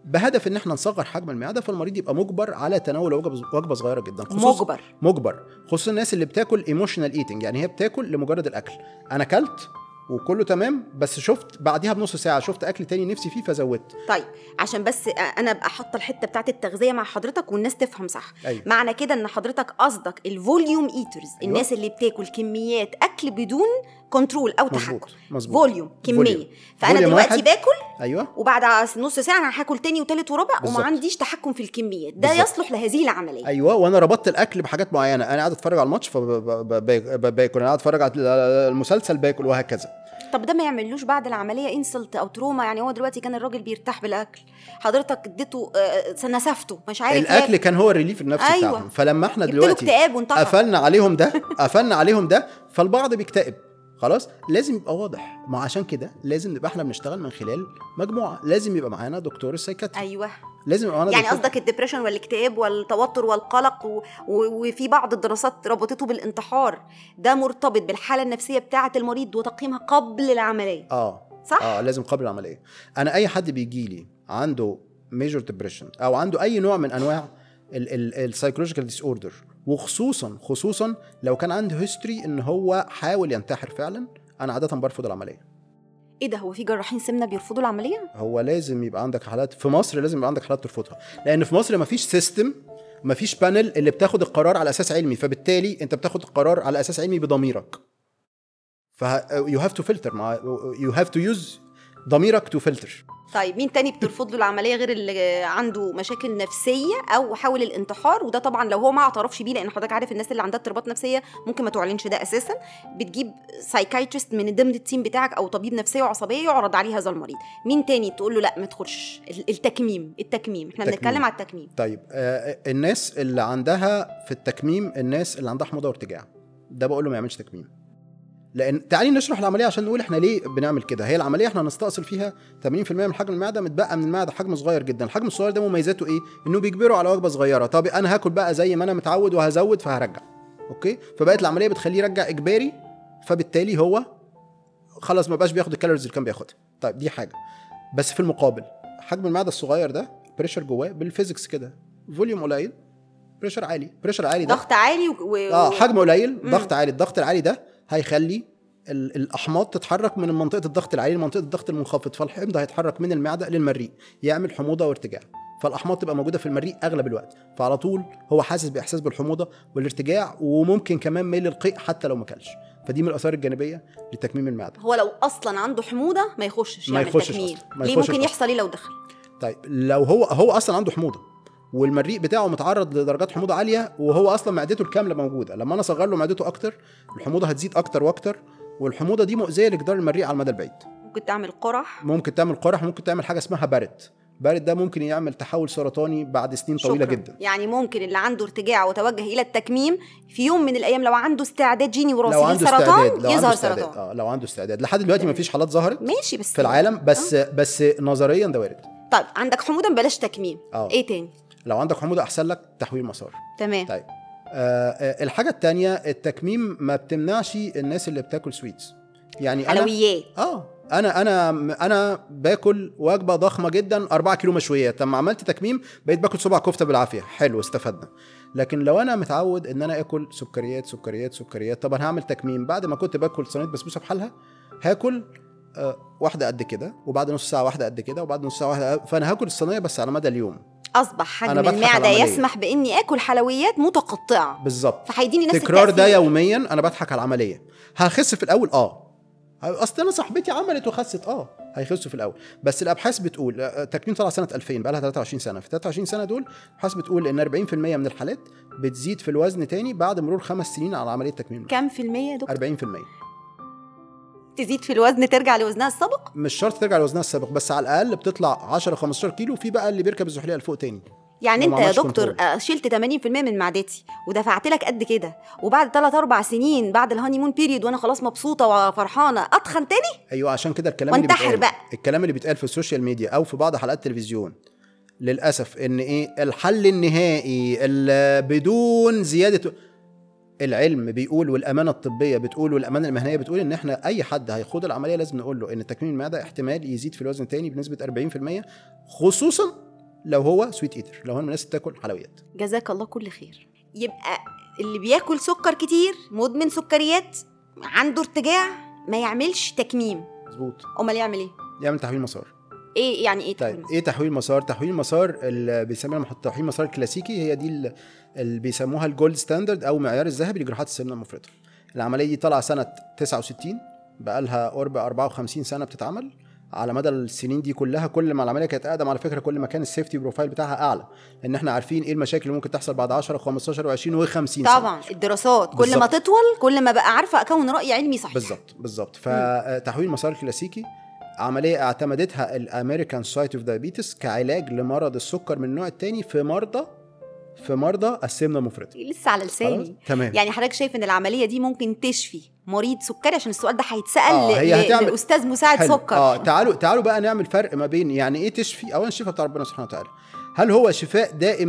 S2: بهدف إن إحنا نصغر حجم المعدة فالمريض يبقى مجبر على تناول وجبة صغيرة جدا. خصوص
S1: مجبر.
S2: مجبر. خصوصا الناس اللي بتاكل emotional eating يعني هي بتاكل لمجرد الأكل. أنا أكلت وكله تمام بس شفت بعديها بنص ساعة شفت أكل تاني نفسي فيه فزودت.
S1: طيب عشان بس أنا أبقى حاطه الحتة بتاعت التغذية مع حضرتك والناس تفهم صح.
S2: أيوه.
S1: معنى كده إن حضرتك قصدك ال volume eaters
S2: أيوة.
S1: الناس اللي بتاكل كميات أكل بدون control أو تحكم.
S2: مظبوط. مظبوط
S1: volume كمية.
S2: volume.
S1: فأنا
S2: volume
S1: دلوقتي
S2: واحد.
S1: باكل
S2: أيوه.
S1: وبعد نص ساعة أنا هاكل تاني وتالت ورابع
S2: بالظبط.
S1: وما عنديش تحكم في الكميات ده
S2: بالظبط.
S1: يصلح لهذه العملية.
S2: أيوه وأنا ربطت الأكل بحاجات معينة. أنا قاعد أتفرج على الماتش فباكل أنا قاعد أتفرج على المسلسل باكل وهكذا.
S1: طب ده ما يعملوش بعد العملية insult أو trauma يعني هو دلوقتي كان الراجل بيرتاح بالأكل. حضرتك اديته آه، نسفته. مش عارف الأكل.
S2: كان هو ال relief النفسي
S1: أيوة.
S2: بتاعهم. فلما
S1: إحنا
S2: دلوقتي قفلنا عليهم ده قفلنا عليهم ده فالبعض بيكتئب. خلاص؟ لازم يبقى واضح. ما عشان كده لازم نبقى إحنا بنشتغل من خلال مجموعة. لازم يبقى معانا دكتور ال
S1: psychiatry أيوه.
S2: لازم يبقى معانا
S1: يعني قصدك ال depression والاكتئاب والتوتر والقلق و... و... وفي بعض الدراسات ربطته بالانتحار. ده مرتبط بالحالة النفسية بتاعة المريض وتقييمها قبل العملية.
S2: آه.
S1: صح؟
S2: آه لازم قبل العملية. أنا أي حد بيجي لي عنده major depression أو عنده أي نوع من أنواع ال psychological disorder وخصوصا خصوصا لو كان عنده history إن هو حاول ينتحر فعلا أنا عاده برفض العملية.
S1: إيه ده هو في جراحين سمنة بيرفضوا العملية؟
S2: هو لازم يبقى عندك حالات في مصر لازم يبقى عندك حالات ترفضها. لأن في مصر مفيش system مفيش panel اللي بتاخد القرار على أساس علمي فبالتالي أنت بتاخد القرار على أساس علمي بضميرك. ف you have to filter you have to use ضميرك to filter
S1: طيب مين تاني بترفض له العملية غير اللي عنده مشاكل نفسية أو حاول الانتحار؟ وده طبعا لو هو ما اعترفش بيه لأن حضرتك عارف الناس اللي عندها اضطرابات نفسية ممكن ما تعلنش ده أساسا. بتجيب psychiatrist من ضمن ال team بتاعك أو طبيب نفسية وعصبية يعرض عليه هذا المريض. مين تاني تقول له لا ما تدخلش التكميم التكميم.
S2: إحنا.
S1: بنتكلم على التكميم.
S2: طيب آه الناس اللي عندها في التكميم الناس اللي عندها حموضة وارتجاع ده بقول له ما يعملش تكميم. لأن تعالي نشرح العملية عشان نقول إحنا ليه بنعمل كده. هي العملية إحنا هنستأصل فيها 80% من حجم المعدة متبقى من المعدة حجم صغير جدا. الحجم الصغير ده مميزاته إيه؟ إنه بيجبره على وجبة صغيرة. طب أنا هاكل بقى زي ما أنا متعود وهزود فهرجع. okay؟ فبقت العملية بتخليه يرجع إجباري فبالتالي هو خلاص ما بقاش بياخد ال calories اللي كان بياخدها. طيب دي حاجة. بس في المقابل حجم المعدة الصغير ده pressure جواه بال physics كده. volume قليل pressure عالي. pressure عالي ده
S1: ضغط عالي و...
S2: آه حجم قليل. ضغط عالي. الضغط العالي ده هيخلي ال- الأحماض تتحرك من منطقة الضغط العالي لمنطقة الضغط المنخفض فالحمض هيتحرك من المعدة للمريء يعمل حموضة وارتجاع فالأحماض تبقى موجودة في المريء أغلب الوقت فعلى طول هو حاسس بإحساس بالحموضة والارتجاع وممكن كمان ميل للقيء حتى لو ما كلش. فدي من الآثار الجانبية لتكميم المعدة.
S1: هو لو أصلا عنده حموضة ما يخشش
S2: ما
S1: يعمل
S2: يخشش
S1: تكميم. ليه ممكن. يحصل إيه لو دخل؟
S2: طيب لو هو هو أصلا عنده حموضة. والمريء بتاعه متعرض لدرجات حموضة عالية وهو أصلا معدته الكاملة موجودة. لما أنا اصغر له معدته أكتر الحموضة هتزيد أكتر وأكتر والحموضة دي مؤذية لجدار المريء على المدى البعيد.
S1: ممكن تعمل قرح؟
S2: ممكن تعمل قرح ممكن تعمل حاجة اسمها بارد. بارد ده ممكن يعمل تحول سرطاني بعد سنين طويلة
S1: شكراً.
S2: جدا.
S1: يعني ممكن اللي عنده ارتجاع وتوجه إلى التكميم في يوم من الأيام لو عنده استعداد جيني وراثي
S2: لو عنده
S1: للسرطان
S2: استعداد لو
S1: يظهر سرطان.
S2: آه لو عنده استعداد. لحد دلوقتي ما فيش حالات ظهرت
S1: ماشي بس
S2: في العالم بس بس نظريا ده وارد.
S1: طيب عندك حموضة بلاش تكميم.
S2: آه.
S1: إيه تاني؟
S2: لو عندك حموضة أحسن لك تحويل مسار.
S1: تمام.
S2: طيب. آه آه، الحاجة الثانية التكميم ما بتمنعش الناس اللي بتاكل sweets يعني
S1: حلويات.
S2: آه أنا أنا أنا باكل وجبة ضخمة جدا 4 كيلو مشويات. لما عملت تكميم بقيت باكل صبع كفتة بالعافية. حلو استفدنا. لكن لو أنا متعود إن أنا آكل سكريات سكريات سكريات طب أنا هعمل تكميم. بعد ما كنت باكل صينية بسبوسة بحالها هاكل آه واحدة قد كده وبعد نص ساعة واحدة قد كده وبعد نص ساعة واحدة فأنا هاكل الصينية بس على مدى اليوم. أصبح
S1: حجم
S2: المعدة.
S1: يسمح بإني آكل حلويات متقطعة.
S2: بالظبط.
S1: فهيديني نفس
S2: تكرار ده. يوميا أنا بضحك على العملية. هخس في الأول؟ آه. أصل أنا صاحبتي عملت وخست آه. هيخسوا في الأول. بس الأبحاث بتقول آه، تكميم طلع سنة 2000 بقى لها 23 سنة. في 23 سنة دول الأبحاث بتقول إن 40% من الحالات بتزيد في الوزن تاني بعد مرور خمس سنين على عملية تكميم.
S1: كام في المية يا دكتور؟
S2: 40%
S1: تزيد في الوزن ترجع لوزنها السابق
S2: مش شرط ترجع لوزنها السابق بس على الأقل بتطلع 10 15 كيلو في بقى اللي بيركب الزحليقة لفوق تاني
S1: يعني
S2: أنت
S1: يا دكتور
S2: كنترول.
S1: آه، شلت 80% من معدتي ودفعت لك قد كده وبعد 3 4 سنين بعد ال honeymoon period وأنا خلاص مبسوطة وفرحانة أتخن تاني
S2: أيوه عشان كده الكلام اللي بيتقال
S1: بقى.
S2: الكلام اللي بيتقال في السوشيال ميديا أو في بعض حلقات التلفزيون للأسف إن إيه الحل النهائي ال- بدون زيادة العلم بيقول والأمانة الطبية بتقول والأمانة المهنية بتقول إن إحنا أي حد هيخوض العملية لازم نقول له إن تكميم المعده احتمال يزيد في الوزن تاني بنسبة 40% خصوصا لو هو sweet eater لو هو من الناس بتاكل حلويات.
S1: جزاك الله كل خير. يبقى اللي بياكل سكر كتير مدمن سكريات عنده ارتجاع ما يعملش تكميم.
S2: مظبوط.
S1: أمال يعمل إيه؟
S2: يعمل تحويل مسار.
S1: إيه يعني إيه
S2: طيب
S1: تحويل
S2: إيه تحويل مسار تحويل مسار اللي بيسميها تحويل مسار الكلاسيكي هي دي ال- اللي بيسموها ال gold standard أو معيار الذهبي لجراحات السمنة المفرطة. العملية دي طالعة سنة 69 بقى لها قرب 54 سنة بتتعمل. على مدى السنين دي كلها كل ما العملية كانت أقدم على فكرة كل ما كان ال safety profile بتاعها أعلى لأن إحنا عارفين إيه المشاكل اللي ممكن تحصل بعد 10 و15 و20 و50 سنة.
S1: طبعا الدراسات كل ما. تطول كل ما بقى عارفة أكون رأي علمي صحيح.
S2: بالظبط بالظبط. فتحويل المسار الكلاسيكي عملية اعتمدتها ال American Society of Diabetes كعلاج لمرض السكر من النوع الثاني في مرضى في مرضى السمنة المفرطة.
S1: لسه على لساني.
S2: تمام.
S1: يعني حضرتك شايف إن العملية دي ممكن تشفي مريض سكري؟ عشان السؤال ده هيتسأل
S2: آه، هي هتعمل-
S1: لأستاذ مساعد
S2: حلو.
S1: سكر.
S2: آه تعالوا تعالوا بقى نعمل فرق ما بين يعني إيه تشفي اولا الشفاء بتاع ربنا سبحانه وتعالى. هل هو شفاء دائم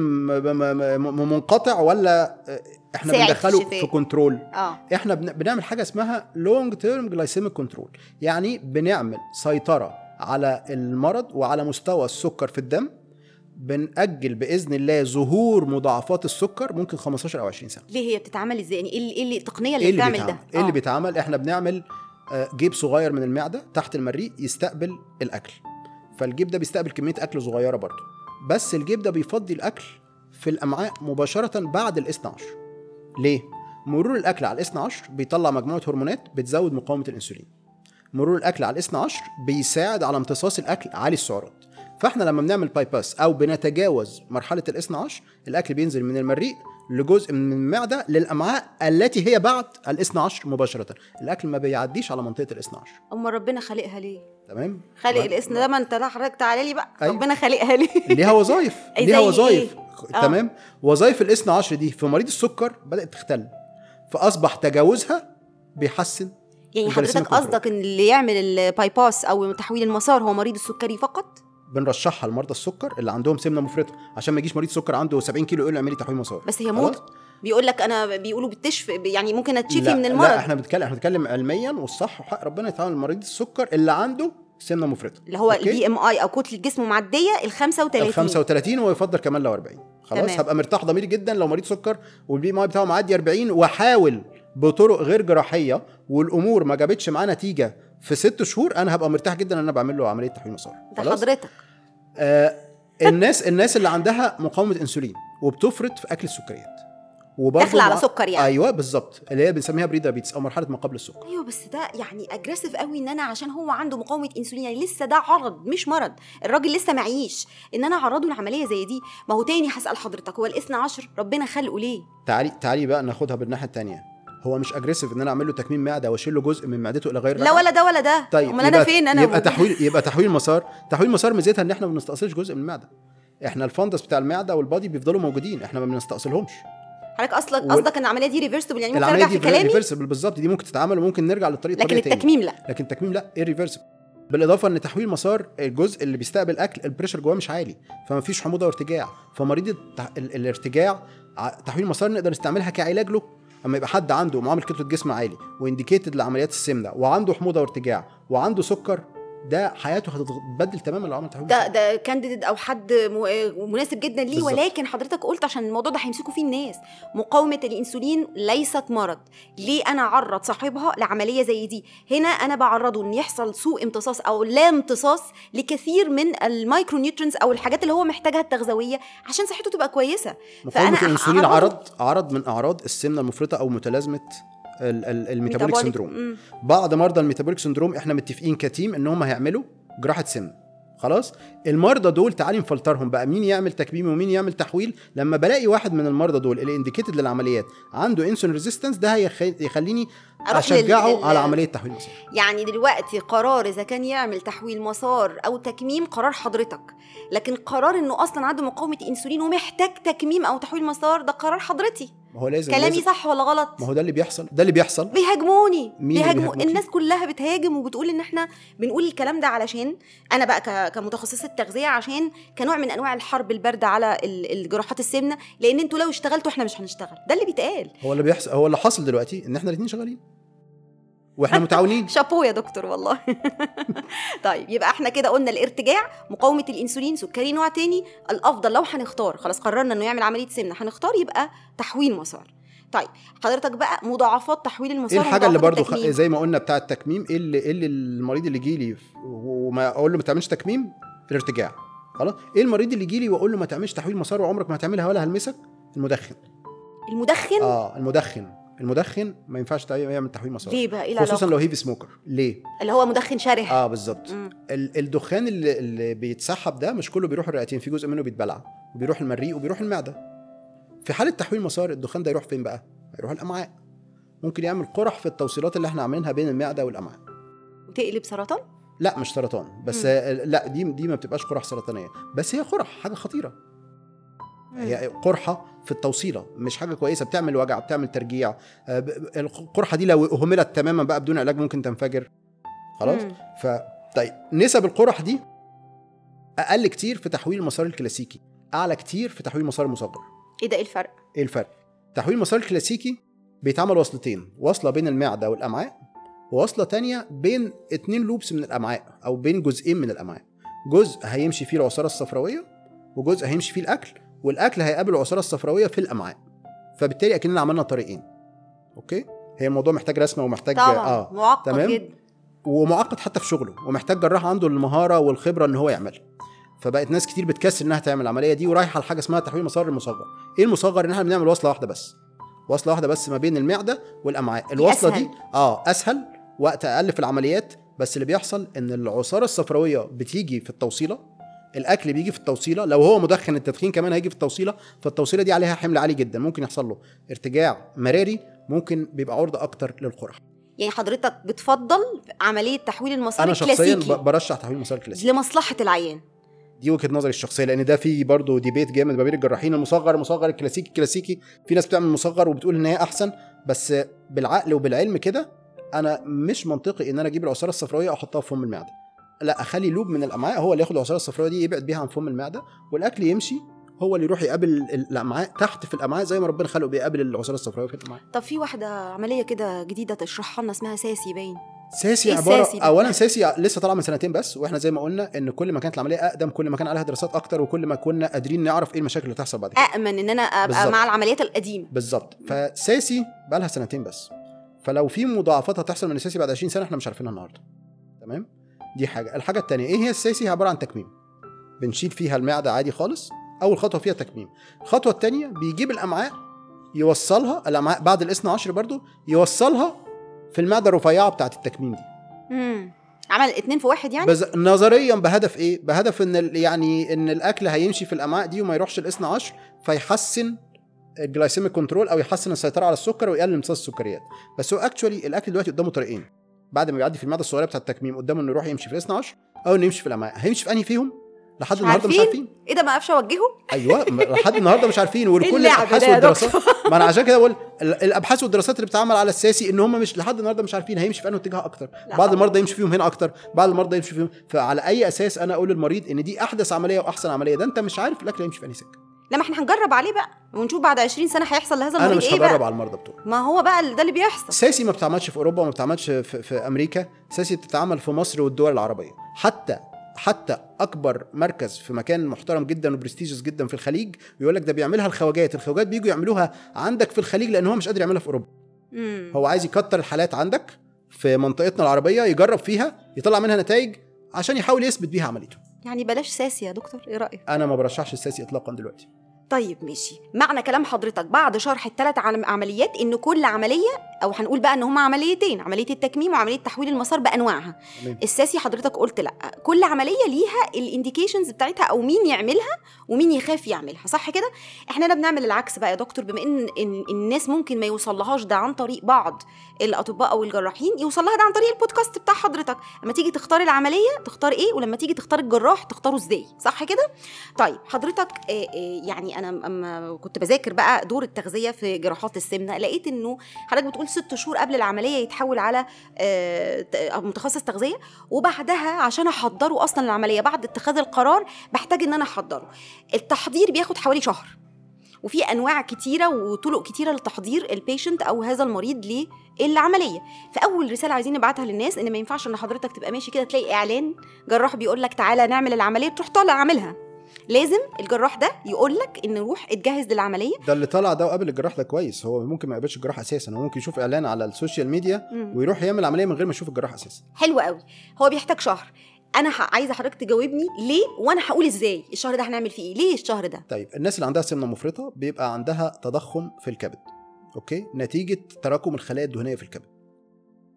S2: منقطع ولا آه،
S1: إحنا
S2: بندخله. في control
S1: آه.
S2: إحنا بن- بنعمل حاجة اسمها long term glycemic control يعني بنعمل سيطرة على المرض وعلى مستوى السكر في الدم. بنأجل بإذن الله ظهور مضاعفات السكر ممكن 15 أو 20 سنة.
S1: ليه هي بتتعمل إزاي؟ يعني إيه اللي- إيه اللي التقنيه اللي,
S2: إيه اللي
S1: بتعمل
S2: بيتعمل؟
S1: ده
S2: إيه اللي
S1: آه.
S2: بيتعمل؟ إحنا بنعمل آه، جيب صغير من المعدة تحت المريء يستقبل الأكل. فالجيب ده بيستقبل كمية أكل صغيرة برضه. بس الجيب ده بيفضي الأكل في الأمعاء مباشرة بعد الاثنى عشر ليه؟ مرور الأكل على الاثنى عشر بيطلع مجموعة هرمونات بتزود مقاومة الإنسولين. مرور الأكل على الاثنى عشر بيساعد على امتصاص الأكل عالي السعرات. فإحنا لما بنعمل bypass أو بنتجاوز مرحلة الاثنى عشر الأكل بينزل من المريء لجزء من المعدة للأمعاء التي هي بعد الاثنى عشر مباشرة. الأكل ما بيعديش على منطقة الاثنى عشر
S1: امال ربنا خالقها ليه؟
S2: تمام؟
S1: خالق الاسم ده ما انت لا حضرتك تعالى لي بقى.
S2: أيوة.
S1: ربنا خالقها ليه؟
S2: ليها وظائف
S1: زي
S2: ليها
S1: إيه؟
S2: وظائف
S1: آه.
S2: تمام؟ وظائف الاثنى عشر دي في مريض السكر بدأت تختل. فأصبح تجاوزها بيحسن
S1: يعني حضرتك. قصدك إن اللي يعمل ال bypass أو تحويل المسار هو مريض السكري فقط؟
S2: بنرشحها لمرضى السكر اللي عندهم سمنة مفرطة. عشان ما يجيش مريض سكر عنده 70 كيلو يقول له اعملي تحويل مسار
S1: بس هي؟ موضه بيقول لك أنا بيقولوا بتشفي يعني ممكن اتشفي من المرض.
S2: لا إحنا بنتكلم إحنا بنتكلم علميا والصح وحق ربنا يتعامل مريض السكر اللي عنده سمنة مفرطة.
S1: اللي هو؟ ال BMI أو كتلة جسمه معديه ال 35
S2: ال 35 ويفضل كمان لو 40 خلاص؟
S1: تمام.
S2: هبقى مرتاح ضميري جدا لو مريض سكر وال BMI بتاعه معدي 40 واحاول بطرق غير جراحية والأمور ما جابتش معاه نتيجة في ست شهور أنا هبقى مرتاح جدا إن أنا بعمل له عملية تحويل مسار
S1: ده حضرتك.
S2: آه الناس الناس اللي عندها مقاومة إنسولين وبتفرط في أكل السكريات. وبرضه
S1: داخلة على سكر يعني.
S2: أيوه بالظبط. اللي هي بنسميها prediabetes أو مرحلة ما قبل السكر.
S1: أيوه بس ده يعني aggressive قوي إن أنا عشان هو عنده مقاومة إنسولين يعني لسه ده عرض مش مرض. الراجل لسه معيش. إن أنا أعرضه لعملية زي دي ما هو تاني هسأل حضرتك هو الإثنى عشر؟ ربنا خلقه ليه؟
S2: تعالي تعالي بقى ناخدها بالناحية الثانية هو مش aggressive إن أنا أعمل له تكميم معدة وأشيل له جزء من معدته إلى غير
S1: لا؟ ولا ده ولا ده.
S2: طيب
S1: أمال
S2: أنا
S1: فين؟ أنا
S2: يبقى؟ تحويل يبقى تحويل مسار. تحويل مسار ميزتها إن إحنا ما بنستأصلش جزء من المعدة. إحنا ال fundus بتاع المعدة وال body بيفضلوا موجودين إحنا ما بنستأصلهمش.
S1: حضرتك
S2: أصلا
S1: قصدك إن العملية دي reversible يعني ممكن
S2: أرجع
S1: في كلامي؟
S2: reversible بالظبط دي ممكن تتعمل وممكن نرجع للطريق
S1: لكن. التكميم لا.
S2: لكن التكميم لا irreversible. بالإضافة إن تحويل مسار الجزء اللي بيستقبل أكل ال pressure جواه مش عالي فما فيش حموضة وارتجاع. فمريض. الارتجاع تحويل مسار نقدر نستعملها كعلاج له. أما يبقى حد عنده معامل كتلة جسم عالي و indicated لعمليات السمنة وعنده حموضة وارتجاع وعنده سكر ده حياته هتتبدل تماما لو عمل تحويل
S1: ده. ده candidate أو حد مناسب جدا ليه
S2: بالظبط.
S1: ولكن حضرتك قلت عشان الموضوع ده هيمسكوا فيه الناس مقاومة الإنسولين ليست مرض ليه أنا أعرض صاحبها لعملية زي دي هنا أنا بعرضه إن يحصل سوء امتصاص أو لا امتصاص لكثير من ال micronutrients أو الحاجات اللي هو محتاجها التغذوية عشان صحته تبقى كويسة
S2: مقاومة
S1: فأنا الإنسولين
S2: عرض عرض من أعراض السمنة المفرطة أو متلازمة ال
S1: metabolic. syndrome.
S2: بعض مرضى ال metabolic syndrome إحنا متفقين ك team إن هم هيعملوا جراحة سمنه خلاص؟ المرضى دول تعالي نفلترهم بقى. مين يعمل تكميم ومين يعمل تحويل؟ لما بلاقي واحد من المرضى دول اللي indicated للعمليات عنده insulin resistance ده هيخ- أشجعه
S1: لل-
S2: على عملية تحويل مسار
S1: يعني دلوقتي قرار إذا كان يعمل تحويل مسار أو تكميم قرار حضرتك لكن قرار إنه أصلا عنده مقاومة إنسولين ومحتاج تكميم أو تحويل مسار ده قرار حضرتي.
S2: ما هو لازم
S1: كلامي
S2: لازم.
S1: صح ولا غلط؟
S2: ما هو ده اللي بيحصل ده اللي بيحصل.
S1: بيهاجموني بيهاجموا؟ الناس كلها بتهاجم وبتقول إن إحنا بنقول الكلام ده علشان أنا بقى كمتخصصة تغذية عشان كنوع من أنواع الحرب الباردة على ال- الجراحات السمنة لأن أنتوا لو اشتغلتوا إحنا مش هنشتغل. ده اللي بيتقال.
S2: هو اللي بيحصل هو اللي حاصل دلوقتي إن إحنا الاثنين شغالين. وإحنا متعاونين.
S1: شابو يا دكتور والله. طيب يبقى إحنا كده قلنا الارتجاع مقاومة الانسولين سكري نوع تاني. الأفضل لو هنختار خلاص قررنا إنه يعمل عملية سمنة هنختار يبقى تحويل مسار. طيب حضرتك بقى مضاعفات تحويل
S2: إيه
S1: المسار
S2: الحاجة اللي برضو خ... زي ما قلنا بتاع التكميم إيه اللي إيه اللي المريض اللي يجي لي وما أقول له ما تعملش تكميم؟ الارتجاع. خلاص؟ إيه المريض اللي يجي لي وأقول له ما تعملش تحويل مسار وعمرك ما هتعملها ولا هلمسك؟ المدخن.
S1: المدخن؟
S2: آه المدخن. المدخن ما ينفعش يعمل تحويل مسار
S1: ليه بقى؟ إيه
S2: خصوصا لو هيفي سموكر. ليه؟
S1: اللي هو مدخن شره
S2: آه بالظبط.
S1: مم.
S2: ال- الدخان اللي, اللي بيتسحب ده مش كله بيروح الرئتين في جزء منه بيتبلع وبيروح المريء وبيروح المعدة. في حالة تحويل مسار الدخان ده يروح فين بقى؟ هيروح الأمعاء. ممكن يعمل قرح في التوصيلات اللي إحنا عاملينها بين المعدة والأمعاء.
S1: وتقلب سرطان؟
S2: لا مش سرطان بس
S1: مم.
S2: لا دي دي ما بتبقاش قرح سرطانية. بس هي قرح حاجة خطيرة. هي قرحة في التوصيلة مش حاجة كويسة بتعمل وجع بتعمل ترجيع. آه، القرحة دي لو اهملت تماما بقى بدون علاج ممكن تنفجر. خلاص. ف طيب نسب القرح دي أقل كتير في تحويل المسار الكلاسيكي أعلى كتير في تحويل المسار المصغر.
S1: إيه ده؟ إيه الفرق؟
S2: إيه الفرق؟ تحويل المسار الكلاسيكي بيتعمل وصلتين وصلة بين المعدة والأمعاء ووصلة تانية بين اتنين loops من الأمعاء أو بين جزئين من الأمعاء. جزء هيمشي فيه العصارة الصفراوية وجزء هيمشي فيه الأكل والأكل هيقابل العصارة الصفراوية في الأمعاء. فبالتالي أكننا عملنا طريقين. okay؟ هي الموضوع محتاج رسمة ومحتاج
S1: طبعا.
S2: آه.
S1: معقد
S2: تمام.
S1: جدا.
S2: ومعقد حتى في شغله. ومحتاج جراح عنده المهارة والخبرة إن هو يعملها. فبقت ناس كتير بتكسل إنها تعمل العملية دي ورايحة لحاجة اسمها تحويل مسار المصغر إيه المصغر؟ إن إحنا بنعمل وصلة واحدة بس. وصلة واحدة بس ما بين المعدة والأمعاء. الوصلة
S1: أسهل.
S2: دي آه أسهل وقت أقل في العمليات. بس اللي بيحصل إن العصارة الصفراوية بتيجي في التوصيلة. الأكل بيجي في التوصيلة لو هو مدخن التدخين كمان هيجي في التوصيلة فالتوصيلة دي عليها حمل عالي جدا ممكن يحصل له ارتجاع مراري ممكن بيبقى عرضه أكتر للقرح
S1: يعني حضرتك بتفضل عملية تحويل المسار
S2: أنا شخصيا برشح تحويل مسار الكلاسيكي.
S1: لمصلحة العيان.
S2: دي وجهة نظري الشخصية لأن ده في برضه ديبيت جامد ما بين الجراحين المصغر المصغر الكلاسيكي الكلاسيكي. في ناس بتعمل مصغر وبتقول إن هي أحسن بس بالعقل وبالعلم كده أنا مش منطقي إن أنا أجيب العصارة الصفراوية وأحطها في فم المعدة. لا اخلي لوب من الأمعاء هو اللي ياخد العصارة الصفراوية دي يبعد بيها عن فم المعدة والأكل يمشي هو اللي يروح يقابل ال- الأمعاء تحت في الأمعاء زي ما ربنا خلقه بيقابل العصارة الصفراوية في الأمعاء.
S1: طب في واحدة عملية كده جديدة تشرحها لنا اسمها ساسي باين.
S2: ساسي
S1: إيه
S2: عبارة
S1: الساسي ده؟
S2: اولا ساسي لسه طالعة من سنتين بس وإحنا زي ما قلنا إن كل ما كانت العملية أقدم كل ما كان عليها دراسات أكتر وكل ما كنا قادرين نعرف إيه المشاكل اللي تحصل بعد كده.
S1: امن إن أنا أبقى
S2: بالظبط.
S1: مع العمليات القديمة.
S2: بالظبط. فساسي بقى لها سنتين بس. فلو في مضاعفات هتحصل من الساسي بعد 20 سنة إحنا مش عارفينها النهارده. تمام؟ دي حاجة. الحاجة الثانية إيه هي ال SASI هي عبارة عن تكميم. بنشيل فيها المعدة عادي خالص. أول خطوة فيها تكميم. الخطوة الثانية بيجيب الأمعاء يوصلها الأمعاء بعد الاثنى عشر برضو يوصلها في المعدة الرفيعة بتاعه التكميم دي.
S1: امم عمل اتنين في واحد يعني؟
S2: بز... نظريا بهدف إيه؟ بهدف إن ال... يعني إن الأكل هيمشي في الأمعاء دي وما يروحش الاثنى عشر فيحسن ال glycemic control أو يحسن السيطرة على السكر ويقلل امتصاص السكريات. بس هو اكشولي الأكل دلوقتي قدامه طريقين. بعد ما بيعدي في المعده الصغيره بتاعه التكميم قدامه انه يروح يمشي في الاثنى عشر أو انه يمشي في الامعاء. هيمشي في انهي فيهم؟ لحد النهارده مش
S1: عارفين؟ إيه ده ما أعرفش اوجهه؟
S2: أيوه لحد النهارده مش عارفين ولكل
S1: اللعب الأبحاث
S2: والدراسات؟ ما أنا عشان كده بقول ال- الأبحاث والدراسات اللي بتتعمل على الساسي إن هم مش لحد النهارده مش عارفين هيمشي في انه اتجاه
S1: أكتر.
S2: بعض. المرضى يمشي فيهم هنا أكتر بعض المرضى يمشي فيهم. فعلى أي أساس أنا أقول للمريض إن دي أحدث عملية وأحسن عملية؟ ده أنت مش عارف الاكل هيمشي في أنهي سكة.
S1: لا ما إحنا هنجرب عليه بقى ونشوف بعد 20 سنة هيحصل لهذا
S2: أنا
S1: المريض
S2: مش
S1: إيه
S2: هجرب
S1: بقى؟
S2: على المرضى بتوعي.
S1: ما هو بقى ده اللي بيحصل.
S2: ساسي ما بتتعملش في أوروبا وما بتتعملش في, في أمريكا. ساسي بتتعمل في مصر والدول العربية. حتى حتى أكبر مركز في مكان محترم جدا وبرستيجيوس جدا في الخليج بيقول لك ده بيعملها الخواجات. الخواجات بيجوا يعملوها عندك في الخليج لأن هو مش قادر يعملها في أوروبا.
S1: امم
S2: هو عايز يكتر الحالات عندك في منطقتنا العربية يجرب فيها يطلع منها نتائج عشان يحاول يثبت بيها عمليته.
S1: يعني بلاش ساسي يا دكتور إيه رأيك؟
S2: أنا ما برشحش الساسي اطلاقا دلوقتي.
S1: طيب ماشي. معنى كلام حضرتك بعد شرح الثلاث عمليات ان كل عملية أو هنقول بقى إن هما عمليتين عملية التكميم وعملية تحويل المسار
S2: بأنواعها.
S1: الساسي حضرتك قلت لأ. كل عملية ليها الانديكيشنز بتاعتها أو مين يعملها ومين يخاف يعملها صح كده؟ إحنا هنا بنعمل العكس بقى يا دكتور بما ان الناس ممكن ما يوصلهاش ده عن طريق بعض الأطباء أو الجراحين يوصل لها ده عن طريق البودكاست بتاع حضرتك. لما تيجي تختار العملية تختار إيه؟ ولما تيجي تختار الجراح تختاره إزاي صح كده؟ طيب حضرتك يعني أنا أما كنت بذاكر بقى دور التغذية في جراحات السمنة لقيت إنه حضرتك بتقول ست شهور قبل العملية يتحول على آه، متخصص تغذية وبعدها عشان أحضره أصلا العملية بعد اتخاذ القرار بحتاج إن أنا أحضره. التحضير بياخد حوالي شهر وفي أنواع كتيرة وطرق كتيرة لتحضير البيشنت أو هذا المريض للعملية. فاول رسالة عايزين نبعتها للناس إن ما ينفعش إن حضرتك تبقى ماشي كده تلاقي إعلان جراح بيقول لك تعالى نعمل العملية تروح طالع عاملها. لازم الجراح ده يقول لك إن روح اتجهز للعملية.
S2: ده اللي طلع ده وقابل الجراح ده كويس. هو ممكن ما يقابلش الجراح أساسا هو ممكن يشوف إعلان على ال social media
S1: مم.
S2: ويروح يعمل عملية من غير ما يشوف الجراح أساسا.
S1: حلو قوي. هو بيحتاج شهر. أنا عايزة حضرتك تجاوبني ليه وأنا هقول إزاي الشهر ده هنعمل فيه إيه؟ ليه الشهر ده؟
S2: طيب الناس اللي عندها سمنة مفرطة بيبقى عندها تضخم في الكبد. okay؟ نتيجة تراكم الخلايا الدهنية في الكبد.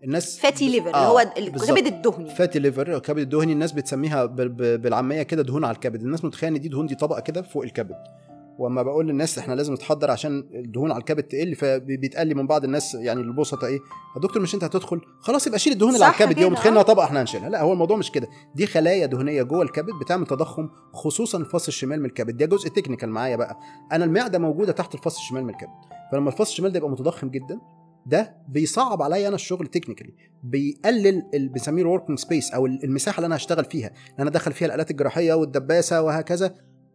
S2: الناس
S1: fatty liver اللي
S2: آه،
S1: هو. الكبد الدهني.
S2: fatty liver الكبد الدهني الناس بتسميها بالعامية كده دهون على الكبد. الناس متخيلة إن دي دهون دي طبقة كده فوق الكبد. وأما بقول للناس إحنا لازم نتحضر عشان الدهون على الكبد تقل فبيتقال لي من بعض الناس يعني البسطاء إيه يا دكتور مش أنت هتدخل؟ خلاص يبقى شيل الدهون اللي على الكبد دي
S1: كده،
S2: ومتخيل
S1: آه.
S2: انها طبقة إحنا هنشيلها. لا هو الموضوع مش كده. دي خلايا دهنية جوه الكبد بتعمل تضخم خصوصا الفص الشمال من الكبد. ده جزء technical معايا بقى. أنا المعدة موجودة تحت الفص الشمال من الكبد. فلما الفص الشمال ده يبقى متضخم جدا ده بيصعب عليا أنا الشغل technically بيقلل اللي بنسميه ال working space أو المساحة اللي أنا هشتغل فيها. إن أنا أدخل فيها الآلات الجراحية والدباسة وهكذا.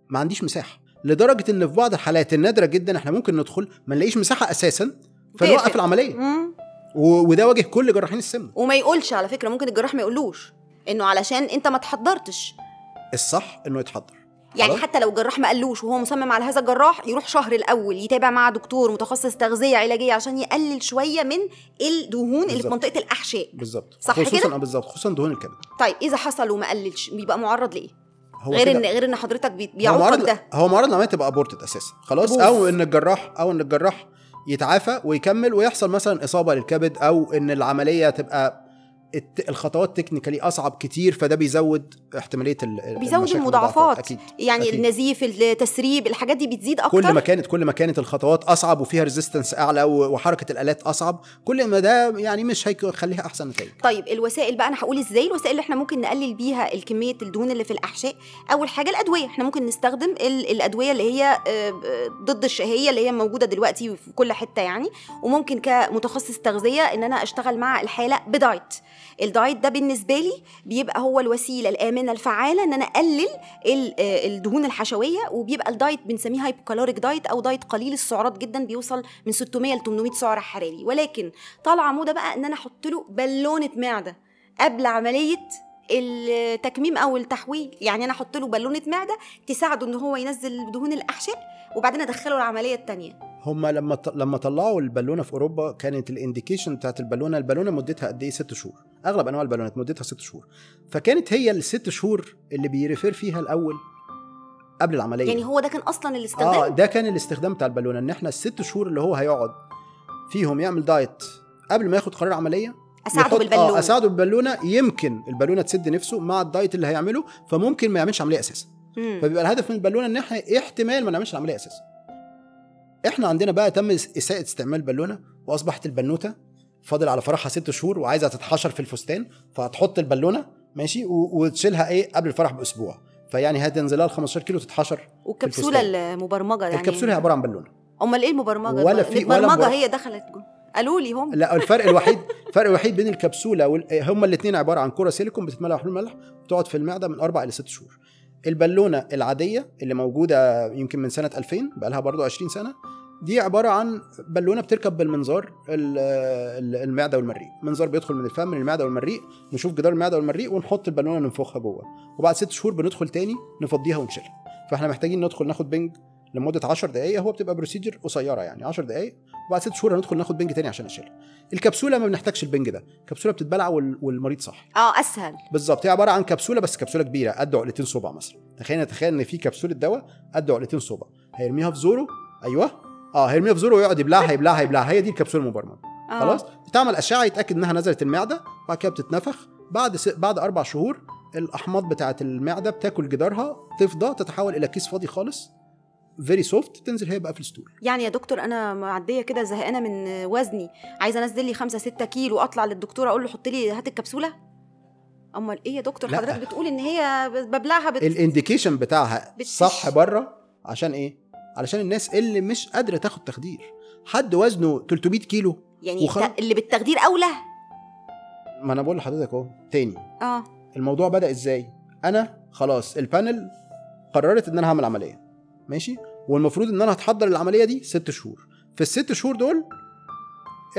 S2: ما عنديش مساحة. لدرجة إن في بعض الحالات النادرة جدا إحنا ممكن ندخل ما نلاقيش مساحة أساسا فنوقف. العملية.
S1: مم.
S2: وده واجه كل جراحين السمنه
S1: وما يقولش على فكرة ممكن الجراح ما يقولوش إنه علشان أنت ما تحضرتش.
S2: الصح إنه يتحضر.
S1: يعني؟ حتى لو الجراح ما قالوش وهو مصمم على هذا الجراح يروح شهر الأول يتابع مع دكتور متخصص تغذية علاجية عشان يقلل شوية من الدهون اللي في. منطقة الأحشاء.
S2: بالظبط.
S1: صح
S2: خصوصا
S1: كده؟
S2: بالظبط. خصوصا دهون الكبد.
S1: طيب إذا حصل وما قللش بيبقى معرض لإيه؟
S2: هو
S1: غير ان غير إن حضرتك بيعوقك
S2: معرض
S1: ده.
S2: هو معرض العملية تبقى ابورتد أساسا. خلاص؟
S1: تبوظ.
S2: أو إن الجراح أو إن الجراح يتعافى ويكمل ويحصل مثلا إصابة للكبد أو إن العملية تبقى الخطوات تكنيكالي أصعب كتير فده بيزود احتمالية ال-
S1: بيزود المضاعفات.
S2: أكيد.
S1: يعني
S2: أكيد.
S1: النزيف التسريب الحاجات دي بتزيد أكتر؟
S2: كل ما كانت كل ما كانت الخطوات أصعب وفيها resistance أعلى وحركة الآلات أصعب كل ما ده يعني مش هيخليها أحسن نتائج.
S1: طيب الوسائل بقى أنا هقول إزاي الوسائل اللي إحنا ممكن نقلل بيها الكمية الدهون اللي في الأحشاء؟ أول حاجة الأدوية. إحنا ممكن نستخدم ال- الأدوية اللي هي آه، ضد الشهية اللي هي موجودة دلوقتي في كل حتة يعني وممكن كمتخصص تغذية إن أنا أشتغل مع الحالة بدايت. الدايت ده بالنسبة لي بيبقى هو الوسيلة الآمنة الفعالة إن أنا أقلل ال- الدهون الحشوية وبيبقى الدايت بنسميه hypocaloric diet أو دايت قليل السعرات جدا بيوصل من 600 ل 800 سعر حراري. ولكن طالعه موضة بقى إن أنا أحط له بالونة معدة قبل عملية التكميم أو التحويل. يعني أنا أحط له بالونة معدة تساعده إن هو ينزل دهون الاحشاء وبعدين أدخله العملية الثانية
S2: هم لما لما طلعوا البالونة في أوروبا كانت ال indication بتاعت البالونة البالونة مدتها قد إيه؟ ست شهور. أغلب أنواع البالونات مدتها ست شهور. فكانت هي الست شهور اللي بي refer فيها الأول قبل العملية.
S1: يعني هو ده كان أصلا الاستخدام؟
S2: آه ده كان الاستخدام بتاع البالونة إن إحنا الست شهور اللي هو هيقعد فيهم يعمل دايت قبل ما ياخد قرار عمليه أساعده
S1: بالبالونة.
S2: آه أساعده بالبالونة. يمكن البالونة تسد نفسه مع الدايت اللي هيعمله فممكن ما يعملش عملية
S1: أساسا.
S2: فبيبقى الهدف من البالونة إن إحنا احتمال ما نعملش العملية أساسا. إحنا عندنا بقى تم إساءة استعمال البالونة وأصبحت البنوتة فاضل على فرحها ست شهور وعايزة تتحشر في الفستان فهتحط البالونة ماشي؟ وتشيلها إيه؟ قبل الفرح بأسبوع. فيعني هتنزل لها ال 15 كيلو تتحشر
S1: والكبسولة
S2: الفستان.
S1: المبرمجة يعني.
S2: الكبسولة هي عبارة عن بالونة.
S1: أمال إيه المبرمجة؟
S2: ولا في-
S1: المبرمجة
S2: مبر-
S1: هي دخلت جوه. قالوا لي هم.
S2: لا الفرق الوحيد الفرق الوحيد بين الكبسولة وال... هما الاثنين عبارة عن كره سيليكون بتتملى محلول ملح بتقعد في المعدة من أربع إلى ست شهور. البالونة العادية اللي موجودة يمكن من سنة 2000 بقى لها برضه 20 سنة دي عبارة عن بالونة بتركب بالمنظار ال- ال- المعدة والمريء. منظار بيدخل من الفم من المعده والمريء نشوف جدار المعدة والمريء ونحط البالونة ننفخها جوه. وبعد ست شهور بندخل تاني نفضيها ونشيلها. فاحنا محتاجين ندخل ناخد بنج لمدة 10 دقائق هو بتبقى procedure قصيرة يعني 10 دقائق وبعد ست شهور هندخل ناخد بنج تاني عشان نشيلها. الكبسولة ما بنحتاجش البنج ده. الكبسولة بتتبلع وال- والمريض صح
S1: آه أسهل.
S2: بالظبط. هي عبارة عن كبسولة بس كبسولة كبيرة قد عقلتين صبع مثلا. تخيل تخيل إن في كبسولة دواء قد عقلتين صبع. هيرميها في زوره أيوه. آه هيرميها في زوره ويقعد يبلعها يبلعها يبلعها. هي دي الكبسولة المبرمجة.
S1: آه.
S2: خلاص؟ بتعمل أشعة يتأكد إنها نزلت المعدة وبعد كده بتتنفخ. بعد س... بعد أربع شهور الأحماض بتاعة المعدة بتاكل جدارها تفضى تتحول إلى كيس فاضي خالص very soft تنزل هي بقى في ال stool.
S1: يعني يا دكتور أنا معدية كده زهقانة من وزني عايزة أنزل لي 5 6 كيلو أطلع للدكتور أقول له حط لي هات الكبسولة؟ أمال إيه يا دكتور؟
S2: لا.
S1: حضرتك بتقول إن هي ببلعها بت...
S2: ال indication بتاعها
S1: بتش-
S2: صح بره عشان إيه؟ علشان الناس اللي مش قادرة تاخد تخدير. حد وزنه 300 كيلو
S1: يعني. الت- اللي بالتخدير أولى؟
S2: ما أنا بقول لحضرتك أهو تاني.
S1: آه.
S2: الموضوع بدأ إزاي؟ أنا خلاص ال panel قررت إن أنا هعمل عملية ماشي؟ والمفروض إن أنا هتحضر العملية دي ست شهور. في الست شهور دول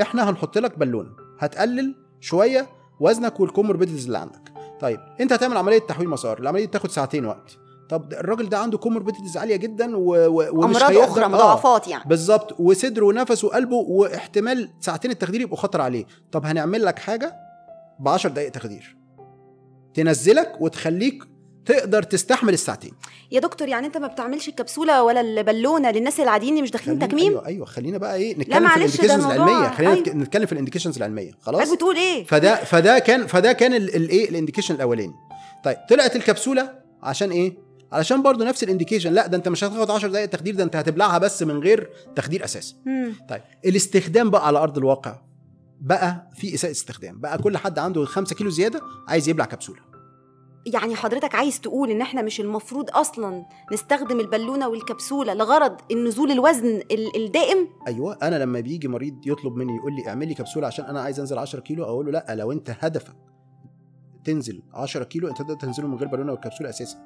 S2: إحنا هنحط لك بالونه هتقلل شوية وزنك وال comorbidities اللي عندك. طيب أنت هتعمل عملية تحويل مسار. العملية دي بتاخد ساعتين وقت. طب الراجل ده عنده comorbidities عالية جدا و... و... ومش أمراض
S1: أخرى
S2: آه.
S1: مضاعفات يعني.
S2: بالظبط. وصدره ونفسه وقلبه واحتمال ساعتين التخدير يبقوا خطر عليه. طب هنعمل لك حاجة ب 10 دقائق تخدير. تنزلك وتخليك تقدر تستحمل الساعتين.
S1: يا دكتور يعني أنت ما بتعملش الكبسولة ولا البالونة للناس العاديين اللي مش داخلين تكميم؟
S2: أيوه أيوه خلينا بقى إيه نتكلم في ال
S1: indications
S2: العلمية. خلينا
S1: أيوة.
S2: نتكلم في ال indications العلمية. خلاص؟
S1: حضرتك بتقول إيه؟
S2: فده فده كان فده كان ال- الايه ال indication الأولاني. طيب طلعت الكبسولة عشان إيه؟ علشان برضو نفس ال indication. لا ده أنت مش هتاخد 10 دقائق تخدير ده أنت هتبلعها بس من غير تخدير أساسا
S1: مم.
S2: طيب الاستخدام بقى على أرض الواقع بقى في إساءة استخدام. بقى كل حد عنده 5 كيلو زيادة عايز يبلع كبسولة.
S1: يعني حضرتك عايز تقول إن إحنا مش المفروض أصلا نستخدم البالونة والكبسولة لغرض النزول الوزن ال- الدائم؟
S2: أيوه أنا لما بيجي مريض يطلب مني يقول لي اعمل لي كبسولة عشان أنا عايز أنزل 10 كيلو أقول له لا لو أنت هدفك تنزل 10 كيلو انت تقدر تنزله من غير بالونة والكبسولة أساسا.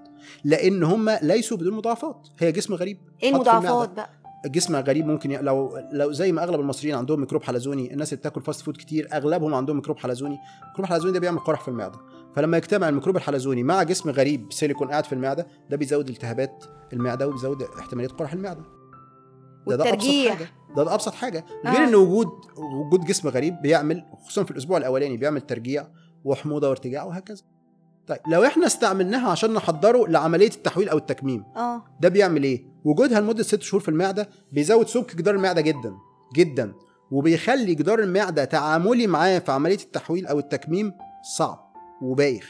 S2: لأن هم ليسوا بدون مضاعفات هي جسم غريب. إيه.
S1: المضاعفات بقى؟
S2: جسم غريب ممكن ي... لو لو زي ما أغلب المصريين عندهم ميكروب حلزوني الناس اللي بتاكل fast food كتير أغلبهم عندهم ميكروب حلزوني. الميكروب الحلزوني ده بيعمل قرح في المعدة. فلما يجتمع الميكروب الحلزوني مع جسم غريب سيليكون قاعد في المعدة ده بيزود التهابات المعدة وبيزود احتمالية قرح المعدة. ده ده
S1: أبسط.
S2: حاجة. ده ده أبسط حاجة. غير
S1: آه.
S2: إن وجود وجود جسم غريب بيعمل خصوصا في الأسبوع الأولاني بيعمل ترجيع وحموضة وارتجاع وهكذا. طيب لو إحنا استعملناها عشان نحضره لعملية التحويل أو التكميم
S1: آه.
S2: ده بيعمل إيه؟ وجودها لمدة ست شهور في المعدة بيزود سمك جدار المعدة جدا جدا وبيخلي جدار المعدة تعاملي معاه في عملية التحويل أو التكميم صعب وبايخ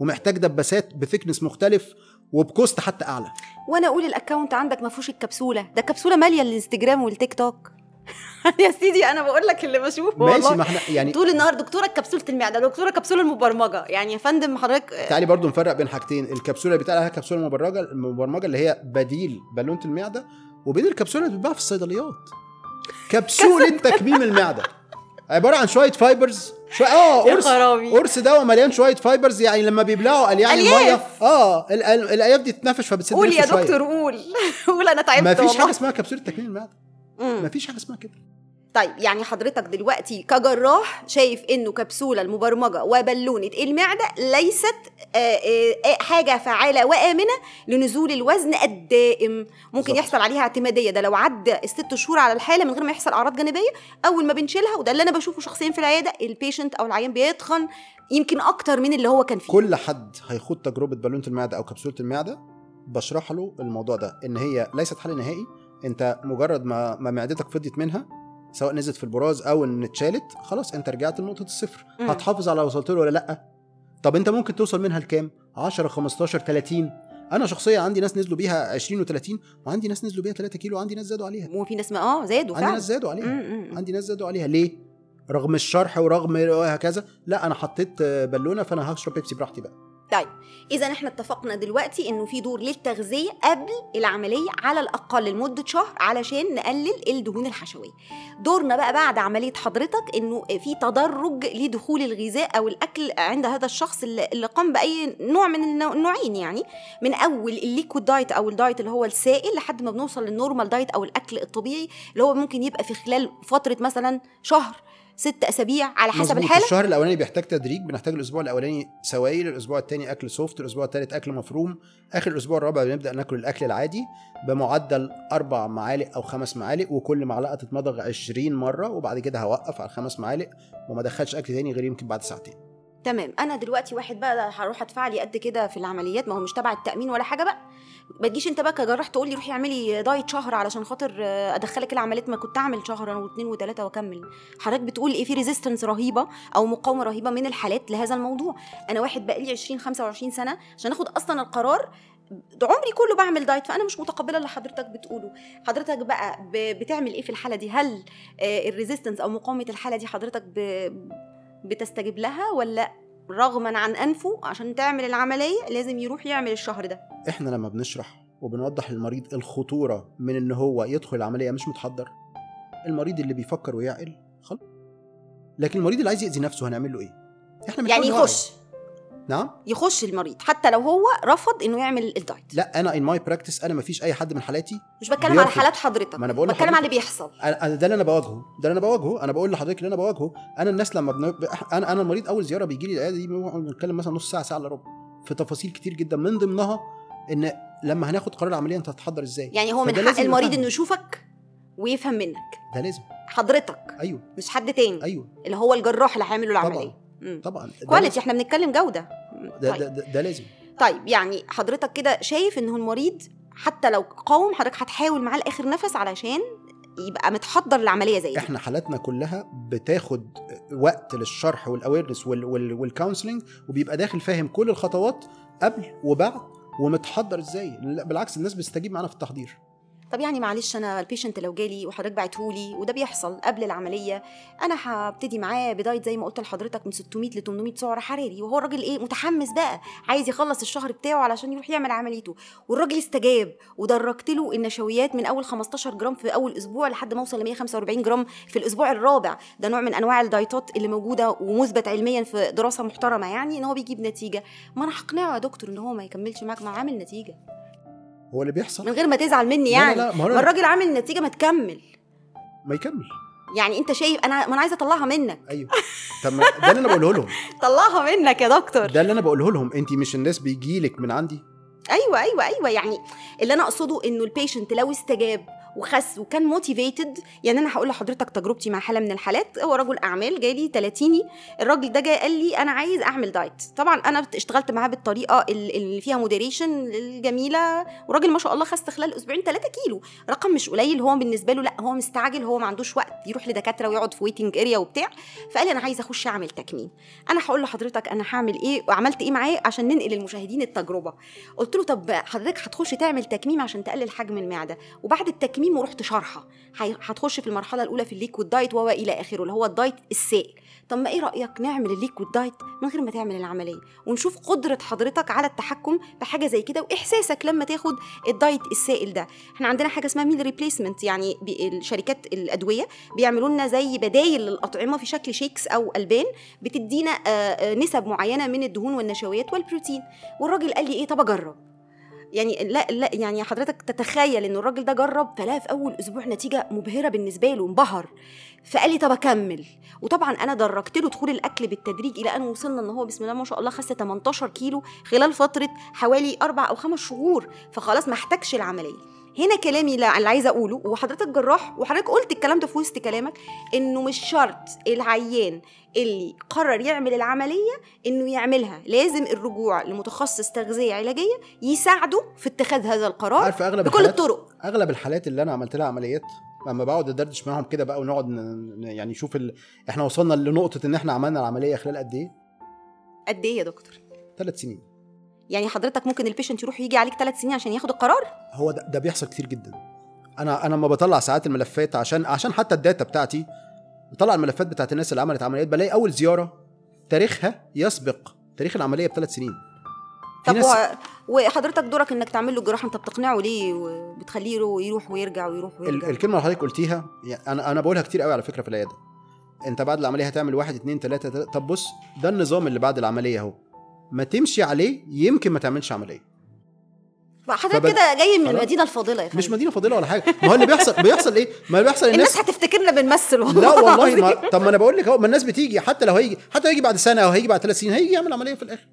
S2: ومحتاج دباسات ب thickness مختلف وب cost حتى أعلى.
S1: وأنا أقول ال account عندك ما فيهوش الكبسولة ده كبسولة مالية الانستجرام والتيك توك. يا سيدي أنا بقول لك اللي بشوفه
S2: ماشي
S1: والله
S2: ما إحنا يعني
S1: طول النهار دكتورة كبسولة المعدة دكتورة كبسولة المبرمجة يعني يا فندم حضرتك
S2: تعالي برضو نفرق بين حاجتين الكبسولة اللي بيتقال عليها كبسولة مبرمجة المبرمجة اللي هي بديل بالونة المعدة وبين الكبسولة اللي بتتباع في الصيدليات كبسولة تكميم المعدة عبارة عن شوية fibers شوية
S1: آه
S2: قرص. قرص دواء مليان شوية fibers يعني لما بيبلعوا قال يعني
S1: ألياف.
S2: الميه آه ال- ال- الألياف دي تتنفش فبتسد
S1: قول يا. دكتور قول قول أنا تعبت
S2: ما فيش
S1: والله.
S2: حاجة اسمها كبسولة تكميم المعدة
S1: مم.
S2: ما فيش حاجة اسمها كده
S1: طيب يعني حضرتك دلوقتي كجراح شايف إنه كبسولة المبرمجة وبالونه المعده ليست آه، آه، آه، حاجة فعالة وآمنة لنزول الوزن الدائم ممكن
S2: بالظبط.
S1: يحصل عليها اعتمادية ده لو عدى الست شهور على الحالة من غير ما يحصل أعراض جانبية أول ما بنشيلها وده اللي أنا بشوفه شخصيا في العيادة patient ال أو العيان بيتخن يمكن أكتر من اللي هو كان فيه
S2: كل حد هيخوض تجربة بالونة المعدة أو كبسولة المعدة بشرح له الموضوع ده إن هي ليست حل نهائي انت مجرد ما ما معدتك فضيت منها سواء نزلت في البراز أو ان اتشالت خلاص انت رجعت لنقطة الصفر.
S1: مم.
S2: هتحافظ على وصلت له ولا لأ؟ طب انت ممكن توصل منها لكام؟ 10 15 30 أنا شخصيا عندي ناس نزلوا بيها 20 و30 وعندي ناس نزلوا بيها 3 كيلو وعندي ناس زادوا عليها.
S1: وفي ناس ما آه زادوا
S2: عندي
S1: فعلا.
S2: ناس زادوا عليها.
S1: مم.
S2: عندي ناس زادوا عليها. ليه؟ رغم الشرح ورغم هكذا. لأ أنا حطيت بالونه فأنا هشرب بيبسي براحتي بقى.
S1: طيب إذا إحنا اتفقنا دلوقتي إنه في دور للتغذية قبل العملية على الأقل لمدة شهر علشان نقلل الدهون الحشوية. دورنا بقى بعد عملية حضرتك إنه في تدرج لدخول الغذاء أو الأكل عند هذا الشخص اللي قام بأي نوع من النوع- النوعين يعني من أول ال liquid diet أو ال diet اللي هو السائل لحد ما بنوصل لل normal diet أو الأكل الطبيعي اللي هو ممكن يبقى في خلال فترة مثلا شهر. ست أسابيع على حسب. الحالة؟
S2: الشهر الأولاني بيحتاج تدريج بنحتاج الأسبوع الأولاني سوائل الأسبوع الثاني أكل soft الأسبوع الثالث أكل مفروم. آخر الأسبوع الرابع بنبدأ ناكل الأكل العادي بمعدل أربع معالق أو خمس معالق وكل معلقة تتمضغ 20 مرة وبعد كده هوقف على خمس معالق وما ادخلش أكل تاني غير يمكن بعد ساعتين.
S1: تمام. أنا دلوقتي واحد بقى هروح أدفع لي قد كده في العمليات ما هو مش تبع التأمين ولا حاجة بقى. ما تجيش أنت بقى كجراح تقول لي روحي اعملي diet شهر علشان خاطر أدخلك العمليات ما كنت أعمل شهر واثنين وثلاثه وأكمل. حضرتك بتقول إيه؟ في resistance رهيبة أو مقاومة رهيبة من الحالات لهذا الموضوع. أنا واحد بقى لي 20 25 سنة عشان آخد أصلا القرار عمري كله بعمل diet فأنا مش متقبلة اللي حضرتك بتقوله. حضرتك بقى بتعمل إيه في الحالة دي؟ هل آه، ال resistance أو مقاومة الحالة دي حضرتك بتستجيب لها ولا رغما عن أنفه عشان تعمل العملية لازم يروح يعمل الشهر ده؟
S2: إحنا لما بنشرح وبنوضح للمريض الخطورة من إن هو يدخل العملية مش متحضر المريض اللي بيفكر ويعقل خلاص. لكن المريض اللي عايز يأذي نفسه هنعمل له إيه؟ إحنا
S1: يعني
S2: بنحاول نوعي.
S1: يخش.
S2: نعم.
S1: يخش المريض حتى لو هو رفض إنه يعمل ال diet
S2: لا أنا in my practice أنا ما فيش أي حد من حالاتي
S1: مش بتكلم على. حالات حضرتك
S2: ما أنا بقول
S1: بتكلم على اللي. بيحصل.
S2: أنا ده اللي أنا بواجهه ده اللي أنا بواجهه أنا بقول لحضرتك اللي أنا بواجهه. أنا الناس لما بن... أنا أنا المريض أول زيارة بيجي لي العيادة دي بنتكلم مثلا نص ساعة ساعة إلا ربع في تفاصيل كتير جدا. من ضمنها إن لما هناخد قرار العملية أنت هتحضر إزاي؟
S1: يعني هو من حق المريض إنه يشوفك ويفهم منك.
S2: ده لازم.
S1: حضرتك
S2: أيوه.
S1: مش حد تاني.
S2: أيوه.
S1: اللي هو الجراح اللي هيعمل. العملية.
S2: طبعا
S1: كواليتي. إحنا بنتكلم جودة.
S2: ده,
S1: طيب.
S2: ده, ده, ده لازم
S1: طيب يعني حضرتك كده شايف ان هو المريض حتى لو قاوم حضرتك هتحاول معاه لآخر نفس علشان يبقى متحضر للعمليه زي دي
S2: إحنا حالاتنا كلها بتاخد وقت للشرح وال awareness وال counseling وبيبقى داخل فاهم كل الخطوات قبل وبعد ومتحضر إزاي بالعكس الناس بتستجيب معانا في التحضير
S1: طب يعني معلش أنا ال patient لو جالي وحضرتك بعتهولي وده بيحصل قبل العملية أنا هبتدي معاه ب diet زي ما قلت لحضرتك من 600 ل 800 سعر حراري وهو الراجل إيه متحمس بقى عايز يخلص الشهر بتاعه علشان يروح يعمل عمليته. والراجل استجاب ودرجت له النشويات من أول 15 جرام في أول أسبوع لحد ما اوصل ل 145 جرام في الأسبوع الرابع. ده نوع من أنواع الدايتات اللي موجودة ومثبت علميا في دراسة محترمة يعني إن هو بيجيب نتيجة. ما أنا هقنعه يا دكتور إن هو ما يكملش معاك ما عامل نتيجة.
S2: هو اللي بيحصل.
S1: من غير ما تزعل مني يعني
S2: لا، لا، ما
S1: الراجل عامل نتيجه ما تكمل.
S2: ما يكمل.
S1: يعني أنت شايف أنا ما أنا عايزة أطلعها منك.
S2: أيوه. طب ده اللي أنا بقوله لهم.
S1: طلعها منك يا دكتور.
S2: ده اللي أنا بقوله لهم. أنت مش الناس بيجي لك من عندي.
S1: أيوه أيوه أيوه. يعني اللي أنا أقصده إنه ال patient لو استجاب وخس وكان motivated يعني أنا هقول لحضرتك تجربتي مع حالة من الحالات. هو رجل أعمال جالي تلاتيني. الراجل ده جاي قال لي أنا عايز أعمل diet طبعا أنا اشتغلت معاه بالطريقة ال- اللي فيها moderation الجميلة. وراجل ما شاء الله خس خلال أسبوعين 3 كيلو. رقم مش قليل. هو بالنسبة له لا هو مستعجل. هو ما عندوش وقت يروح لدكاترة ويقعد في waiting area وبتاع. فقال لي أنا عايز أخش أعمل تكميم. أنا هقول لحضرتك أنا هعمل إيه وعملت إيه معاه عشان ننقل للمشاهدين التجربة. قلت له طب حضرتك هتخش تعمل تكميم عشان تقلل حجم المعدة. وبعد التكميم ورحت شارحه هتخش في المرحلة الأولى في ال liquid diet وهو إلى آخره اللي هو ال diet السائل. طب ما إيه رأيك نعمل ال liquid diet من غير ما تعمل العملية؟ ونشوف قدرة حضرتك على التحكم بحاجة زي كده وإحساسك لما تاخد ال diet السائل ده. إحنا عندنا حاجة اسمها meal replacement يعني الشركات الأدوية بيعملوا لنا زي بدايل للأطعمة في شكل شيكس أو ألبان بتدينا آه، آه، نسب معينة من الدهون والنشويات والبروتين. والراجل قال لي إيه؟ طب أجرب. يعني لا لا يعني حضرتك تتخيل ان الراجل ده جرب فلقى في أول أسبوع نتيجة مبهرة بالنسبة له انبهر. فقال لي طب أكمل. وطبعا أنا درجت له دخول الأكل بالتدريج إلى أن وصلنا إن هو بسم الله ما شاء الله خس 18 كيلو خلال فترة حوالي أربع أو خمس شهور. فخلاص ما احتاجش العملية. هنا كلامي اللي اللي عايزة أقوله وحضرتك جراح وحضرتك قلت الكلام ده في وسط كلامك إنه مش شرط العيان اللي قرر يعمل العملية إنه يعملها لازم الرجوع لمتخصص تغذية علاجية يساعده في اتخاذ هذا القرار
S2: عارف أغلب
S1: بكل
S2: الحالات
S1: الطرق.
S2: أغلب الحالات اللي أنا عملت لها عمليات لما بقعد أدردش معاهم كده بقى ونقعد يعني نشوف ال... إحنا وصلنا لنقطة إن إحنا عملنا العملية خلال قد إيه؟
S1: قد إيه يا دكتور؟
S2: ثلاث سنين.
S1: يعني حضرتك ممكن ال patient يروح يجي عليك ثلاث سنين عشان ياخد القرار
S2: هو ده, ده بيحصل كتير جدا أنا أنا لما بطلع ساعات الملفات عشان عشان حتى ال data بتاعتي بطلع الملفات بتاعت الناس اللي عملت عمليات بلاقي أول زيارة تاريخها يسبق تاريخ العملية بثلاث سنين
S1: طب
S2: ناس.
S1: وحضرتك دورك إنك تعمل له الجراحه أنت بتقنعه ليه وبتخليه يرو- يروح ويرجع ويروح
S2: ال-
S1: ويرجع
S2: الكلمة اللي حضرتك قلتيها يعني أنا أنا بقولها كتير قوي على فكرة في العيادة أنت بعد العملية هتعمل واحد اتنين تلاتة, تلاتة. طب بص ده النظام اللي بعد العملية أهو ما تمشي عليه يمكن ما تعملش عملية.
S1: حضرتك
S2: فبد-
S1: كده جاي من. المدينة الفاضلة يا فندم
S2: مش مدينة فاضلة ولا حاجة. ما هو اللي بيحصل بيحصل إيه؟ ما اللي بيحصل
S1: الناس
S2: الناس
S1: هتفتكرنا بنمثل والله
S2: لا والله. ما طب ما أنا بقول لك أهو ما الناس بتيجي حتى لو هيجي حتى هيجي بعد سنة أو هيجي بعد ثلاث سنين هيجي يعمل عملية في
S1: الآخر.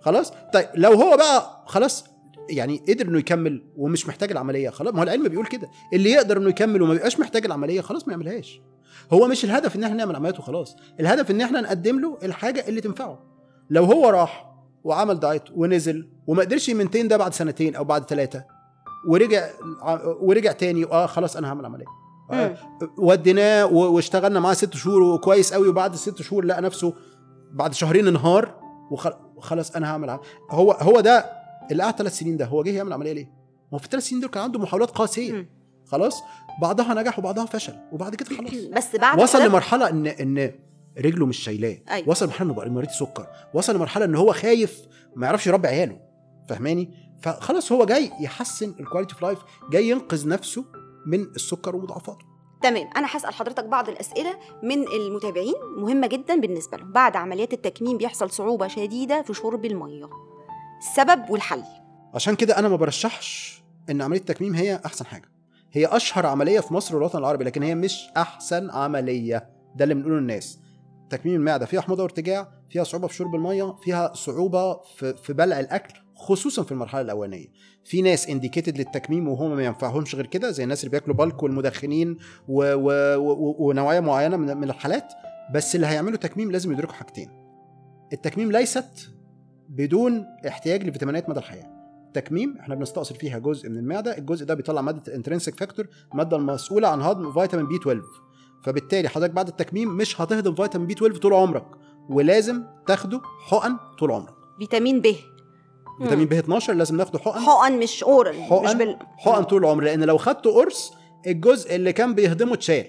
S2: خلاص؟ طيب لو هو بقى خلاص يعني قدر إنه يكمل ومش محتاج العملية خلاص؟ ما هو العلم بيقول كده. اللي يقدر إنه يكمل وما بيبقاش محتاج العملية خلاص ما يعملهاش. هو مش الهدف إن إحنا نعمل عمليات وخلاص. الهدف إن إحنا نقدم له الحاجة اللي تنفعه. لو هو راح وعمل دايت ونزل وما قدرش يمنتين ده بعد سنتين أو بعد ثلاثة ورجع ورجع تاني آه خلاص أنا هعمل عملية
S1: مم.
S2: وديناه واشتغلنا معاه ست شهور وكويس قوي وبعد ست شهور لقى نفسه بعد شهرين انهار وخ- وخلاص أنا هعمل عم... هو هو ده اللي قعد ثلاث سنين ده هو جه يعمل عملية ليه؟ ما هو في الثلاث سنين دول كان عنده محاولات
S1: قاسية.
S2: خلاص بعضها نجح وبعضها فشل وبعد كده خلاص
S1: بس بعد
S2: وصل لمرحلة ان إن رجله مش شايلاه.
S1: أيوة.
S2: وصل لمرحله إنه بقى مريض سكر. وصل لمرحله إن هو خايف ما يعرفش يربي عياله. فاهماني؟ فخلاص هو جاي يحسن ال quality of life جاي ينقذ نفسه من السكر ومضاعفاته.
S1: تمام. أنا هسأل حضرتك بعض الأسئلة من المتابعين. مهمة جدا بالنسبة لهم. بعد عمليات التكميم بيحصل صعوبة شديدة في شرب المية. السبب والحل.
S2: عشان كده أنا ما برشحش إن عملية التكميم هي أحسن حاجة. هي أشهر عملية في مصر والوطن العربي لكن هي مش أحسن عملية. ده اللي بنقوله للناس. تكميم المعدة. فيها حموضة وارتجاع فيها صعوبة في شرب المية فيها صعوبة في, في بلع الأكل خصوصا في المرحلة الأولانية. في ناس انديكيتد للتكميم وهم ما ينفعهمش غير كده زي الناس اللي بياكلوا بالك والمدخنين و... و... و... ونوعيه معينة من... من الحالات بس اللي هيعملوا تكميم لازم يدركوا حاجتين. التكميم ليست بدون احتياج لفيتامينات مدى الحياة. التكميم إحنا بنستأصل فيها جزء من المعدة الجزء ده بيطلع مادة ال intrinsic factor الماده المسؤوله عن هضم فيتامين B 12 فبالتالي حضرتك بعد التكميم مش هتهضم فيتامين B 12 طول عمرك ولازم تاخده حقن طول عمرك.
S1: فيتامين ب.
S2: فيتامين ب 12 لازم ناخده حقن.
S1: حقن مش oral مش
S2: حقن
S1: بال
S2: حقن طول العمر لأن لو خدته قرص الجزء اللي كان بيهضمه اتشال.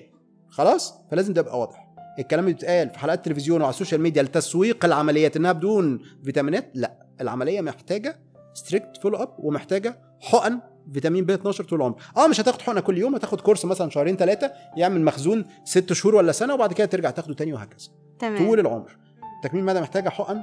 S2: خلاص؟ فلازم ده يبقى واضح. الكلام اللي بيتقال في حلقات التلفزيون وعلى السوشيال ميديا لتسويق العمليات إنها بدون فيتامينات لا. العملية محتاجة strict follow up ومحتاجة حقن فيتامين ب 12 طول العمر. آه مش هتاخد حقنة كل يوم هتاخد course مثلا شهرين ثلاثة يعمل مخزون ست شهور ولا سنة وبعد كده ترجع تاخده تاني وهكذا.
S1: تمام.
S2: طول العمر. تكميم المعده محتاجة حقن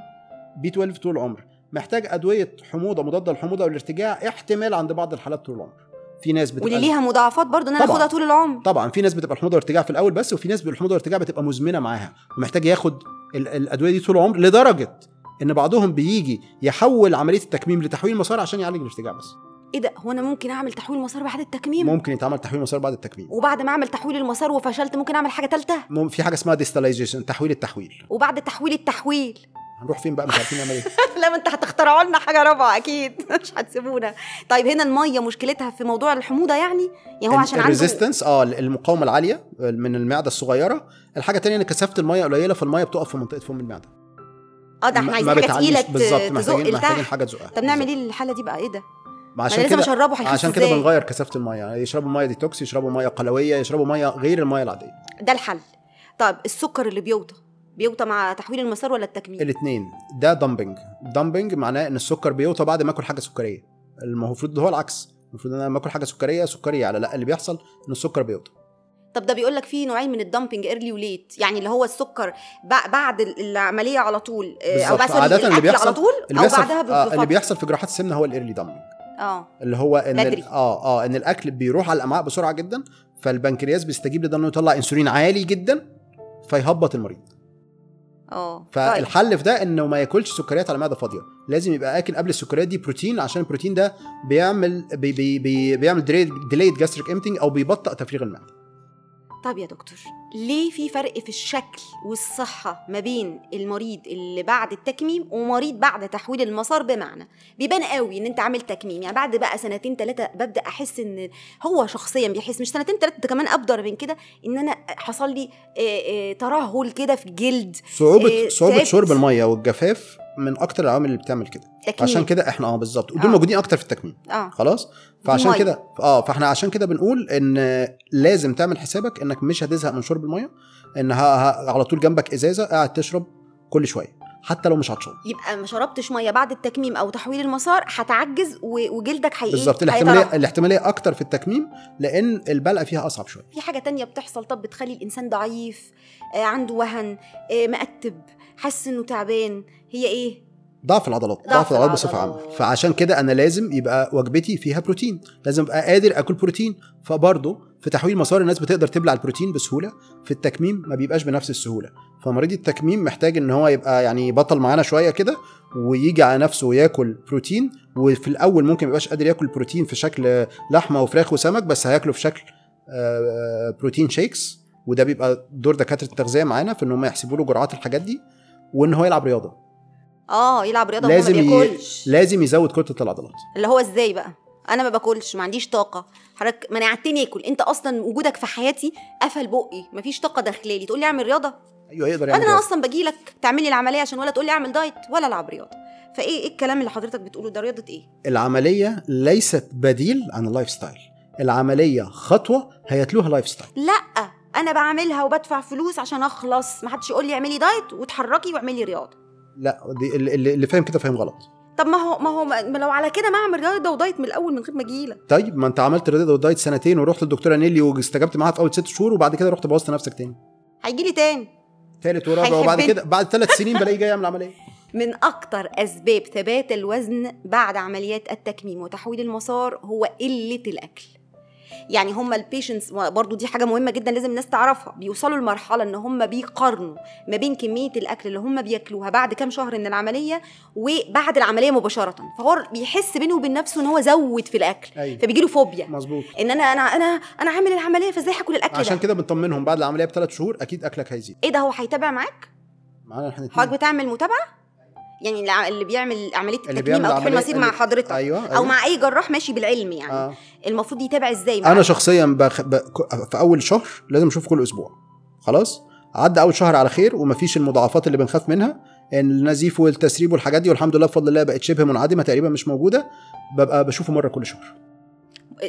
S2: B 12 طول العمر. محتاج أدوية حموضة مضادة للحموضة والارتجاع احتمال عند بعض الحالات طول العمر. في ناس بتبقى
S1: واللي ليها مضاعفات برضو ان
S2: أنا.
S1: اخدها طول العمر.
S2: طبعا. في ناس بتبقى الحموضة والارتجاع في الأول بس وفي ناس الحموضة والارتجاع بتبقى مزمنة معاها ومحتاج ياخد ال- الأدوية دي طول العمر لدرجة إن بعضهم بيجي يحول عملية التكميم لتحويل مسار عشان يعالج الارتجاع بس.
S1: إيه ده؟ هو أنا ممكن أعمل تحويل مسار بعد التكميم؟
S2: ممكن يتعمل تحويل مسار بعد التكميم.
S1: وبعد ما أعمل تحويل المسار وفشلت ممكن أعمل حاجة ثالثه
S2: في حاجة اسمها ديستاليزيشن تحويل التحويل.
S1: وبعد تحويل التحويل.
S2: هنروح فين بقى؟ مش عارفين نعمل إيه.
S1: لا ما أنت هتخترعوا لنا حاجة رابعة أكيد. مش هتسيبونا. طيب هنا المية مشكلتها في موضوع الحموضة يعني؟ يعني هو عشان عنده
S2: ال resistance آه المقاومة العالية من المعدة الصغيرة. الحاجة الثانية إن كثافة المية قليلة فالمية بتقف في منطقة فم المعدة.
S1: آه ده إحنا
S2: ما-
S1: عايزين
S2: ما حاجة
S1: تقيلة
S2: بالظبط محتاجين محتاجين حاجة تزقها.
S1: طب نعمل. إيه الحالة دي بقى؟ إيه ده؟
S2: ما عشان
S1: لازم هيخس
S2: عشان كده؟ بنغير كثافة المية. يشربوا مية ديتوكس يشربوا مية قلوية يشربوا مية غير المية العادية.
S1: ده الحل. طيب السكر اللي بيوطى بيوطى مع تحويل المسار ولا التكميم؟
S2: الاثنين ده dumping dumping معناه إن السكر بيوطى بعد ما آكل حاجة سكرية. المفروض هو العكس. المفروض إن أنا لما آكل حاجة سكرية سكري على لا اللي بيحصل إن السكر بيوطى.
S1: طب ده بيقول لك في نوعين من ال dumping early و late يعني اللي هو السكر بع- بعد ال- العملية على طول آه،
S2: أو.
S1: بعد
S2: عادة اللي بيحصل-
S1: على طول
S2: اللي
S1: أو
S2: بيحصل
S1: بعدها
S2: في- آه
S1: بفترة.
S2: اللي بيحصل في جراحات السمنة هو ال early
S1: dumping آه
S2: اللي هو إن
S1: بدري.
S2: آه آه إن الأكل بيروح على الأمعاء بسرعة جدا فالبنكرياس بيستجيب لده إنه يطلع إنسولين عالي جدا فيهبط المريض
S1: آه طيب.
S2: فالحل في ده إنه ما ياكلش سكريات على معدة فاضية لازم يبقى آكل قبل السكريات دي بروتين عشان البروتين ده بيعمل بي بي بي بيعمل delayed gastric emptying أو بيبطئ تفريغ المعدة
S1: طب يا دكتور ليه في فرق في الشكل والصحة ما بين المريض اللي بعد التكميم ومريض بعد تحويل المسار بمعنى بيبان قوي إن أنت عامل تكميم يعني بعد بقى سنتين ثلاثة ببدأ أحس إن هو شخصيا بيحس مش سنتين ثلاثة ده كمان أبدر من كده إن أنا حصل لي ترهل كده في الجلد
S2: صعوبه
S1: تعبت.
S2: شرب المية والجفاف من أكتر العوامل اللي بتعمل كده.
S1: تكميم.
S2: عشان كده إحنا آه بالظبط. ودول
S1: آه.
S2: موجودين أكتر في التكميم.
S1: آه.
S2: خلاص؟ فعشان. كده آه فإحنا عشان كده بنقول إن لازم تعمل حسابك إنك مش هتزهق من شرب المية إن على طول جنبك إزازة قاعد تشرب كل شوية حتى لو مش عطشان
S1: يبقى ما شربتش مية بعد التكميم أو تحويل المسار هتعجز وجلدك هي
S2: بالظبط. الاحتماليه الاحتمالية أكتر في التكميم لأن البلقه فيها أصعب شوية.
S1: في حاجة تانية بتحصل طب بتخلي الإنسان ضعيف آه عنده وهن آه مقتب حاسس إنه تعبان هي إيه؟
S2: ضعف العضلات
S1: ضعف
S2: ضعف العضلات
S1: بصفة.
S2: عامة. فعشان كده أنا لازم يبقى وجبتي فيها بروتين. لازم أبقى قادر آكل بروتين. فبرضه في تحويل مسار الناس بتقدر تبلع البروتين بسهولة. في التكميم ما بيبقاش بنفس السهولة. فمريض التكميم محتاج إن هو يبقى يعني بطل معانا شوية كده ويجي على نفسه وياكل بروتين. وفي الأول ممكن ما يبقاش قادر ياكل بروتين في شكل لحمة وفراخ وسمك بس هياكله في شكل آه، بروتين شيكس. وده بيبقى دور دكاترة التغذية معانا في إن هم يحسبوا له جرعات الحاجات دي. وإن هو يلعب رياضة.
S1: آه يلعب ما
S2: لازم ي...
S1: بياكلش.
S2: لازم يزود كتله العضلات
S1: اللي هو إزاي بقى؟ أنا ما باكلش ما عنديش طاقة. حضرتك منعتني آكل. أنت أصلا وجودك في حياتي قفل بقي. مفيش طاقة داخلالي. تقول لي أعمل رياضة؟
S2: أيوه يقدر يعمل
S1: أنا
S2: رياضة.
S1: أصلا باجي لك تعمل لي العملية عشان ولا تقول لي أعمل diet ولا ألعب رياضة. فإيه إيه الكلام اللي حضرتك بتقوله ده؟ رياضة إيه؟
S2: العملية ليست بديل عن ال lifestyle العملية خطوة هيتلوها lifestyle
S1: لأ أنا بعملها وبدفع فلوس عشان أخلص. ما حدش يقول لي اعملي diet وتحركي واعملي رياضة.
S2: لا دي اللي, اللي فاهم كده فاهم غلط.
S1: طب ما هو ما هو ما لو على كده ما اعمل رياضة و diet من الأول من غير ما أجيلك.
S2: طيب ما انت عملت رياضة و diet سنتين ورحت للدكتوره نيلي واستجبت معاها في أول ست شهور وبعد كده رحت بوظت نفسك تاني.
S1: هيجي لي تاني.
S2: ثالث ورابع وبعد. كده بعد ثلاث سنين بلاقيه جاي يعمل عملية.
S1: من أكتر أسباب ثبات الوزن بعد عمليات التكميم وتحويل المسار هو قلة الأكل. يعني هم البيشنتس برضو دي حاجة مهمة جدا لازم الناس تعرفها. بيوصلوا لمرحلة إن هم بيقارنوا ما بين كمية الأكل اللي هم بياكلوها بعد كام شهر من العملية وبعد العملية مباشرة. فهو بيحس بينه وبين نفسه إن هو زود في الأكل.
S2: أيوة.
S1: فبيجي له فوبيا.
S2: مظبوط.
S1: إن أنا أنا أنا أنا عامل العملية فإزاي هاكل الأكل
S2: عشان
S1: ده
S2: كده بنطمنهم بعد العملية بثلاث شهور أكيد أكلك هيزيد.
S1: إيه ده؟ هو هيتابع معاك؟
S2: معانا إحنا
S1: حضرتك بتعمل متابعة؟ يعني اللي بيعمل
S2: عملية
S1: التكميم أو تحويل المصير مع حضرتك
S2: أيوة،
S1: أو
S2: أيوة.
S1: مع أي جراح ماشي بالعلم يعني.
S2: آه.
S1: المفروض يتابع إزاي؟
S2: أنا شخصيا بخ... ب... في أول شهر لازم أشوف كل أسبوع. خلاص؟ عدى أول شهر على خير ومفيش المضاعفات اللي بنخاف منها. إن النزيف والتسريب والحاجات دي والحمد لله بفضل الله بقت شبه منعدمة تقريبا مش موجودة. ببقى بشوفه مرة كل شهر.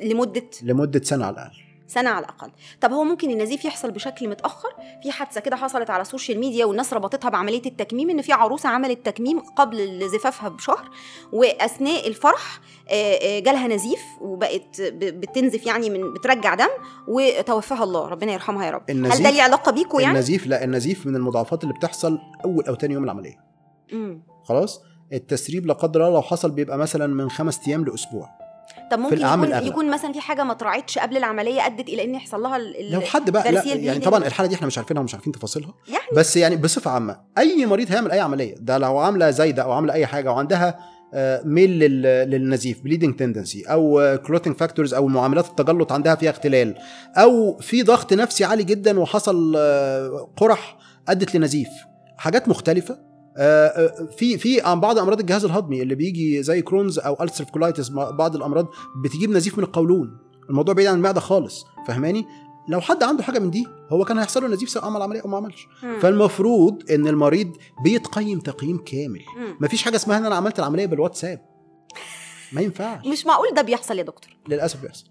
S1: لمدة؟
S2: لمدة سنة على الأقل.
S1: سنة على الأقل. طب هو ممكن النزيف يحصل بشكل متأخر؟ في حادثة كده حصلت على السوشيال ميديا والناس ربطتها بعملية التكميم إن في عروسة عملت تكميم قبل زفافها بشهر وأثناء الفرح آه، آه، جالها نزيف وبقت بتنزف يعني من بترجع دم وتوفاها الله ربنا يرحمها يا رب. هل ده ليه علاقة بيكوا يعني؟
S2: النزيف لا النزيف من المضاعفات اللي بتحصل أول أو تاني يوم العملية.
S1: مم.
S2: خلاص؟ التسريب لا قدر الله لو حصل بيبقى مثلا من خمس أيام لأسبوع.
S1: طب ممكن
S2: الأعم
S1: يكون,
S2: الأغلب.
S1: يكون مثلا في حاجة ما اتراعتش قبل العملية أدت إلى إن يحصل لها ال- ال-
S2: لو حد بقى لا يعني
S1: ال bleeding.
S2: طبعا الحالة دي إحنا مش عارفينها ومش عارفين تفاصيلها
S1: يعني
S2: بس يعني بصفة عامة أي مريض هيعمل أي عملية ده لو عاملة زايدة أو عاملة أي حاجة وعندها آه، ميل لل- للنزيف bleeding tendency أو clotting factors أو معاملات التجلط عندها فيها اختلال أو في ضغط نفسي عالي جدا وحصل آه، قرح أدت لنزيف حاجات مختلفة في في عن بعض أمراض الجهاز الهضمي اللي بيجي زي Crohn's أو ulcerative colitis بعض الأمراض بتجيب نزيف من القولون. الموضوع بعيد عن المعدة خالص فاهماني؟ لو حد عنده حاجة من دي هو كان هيحصل له نزيف سواء عمل عملية أو ما عملش.
S1: مم.
S2: فالمفروض إن المريض بيتقيم تقييم كامل.
S1: مم.
S2: مفيش حاجة اسمها إن أنا عملت العملية بالواتساب. ما ينفعش.
S1: مش معقول ده بيحصل يا دكتور.
S2: للأسف بيحصل.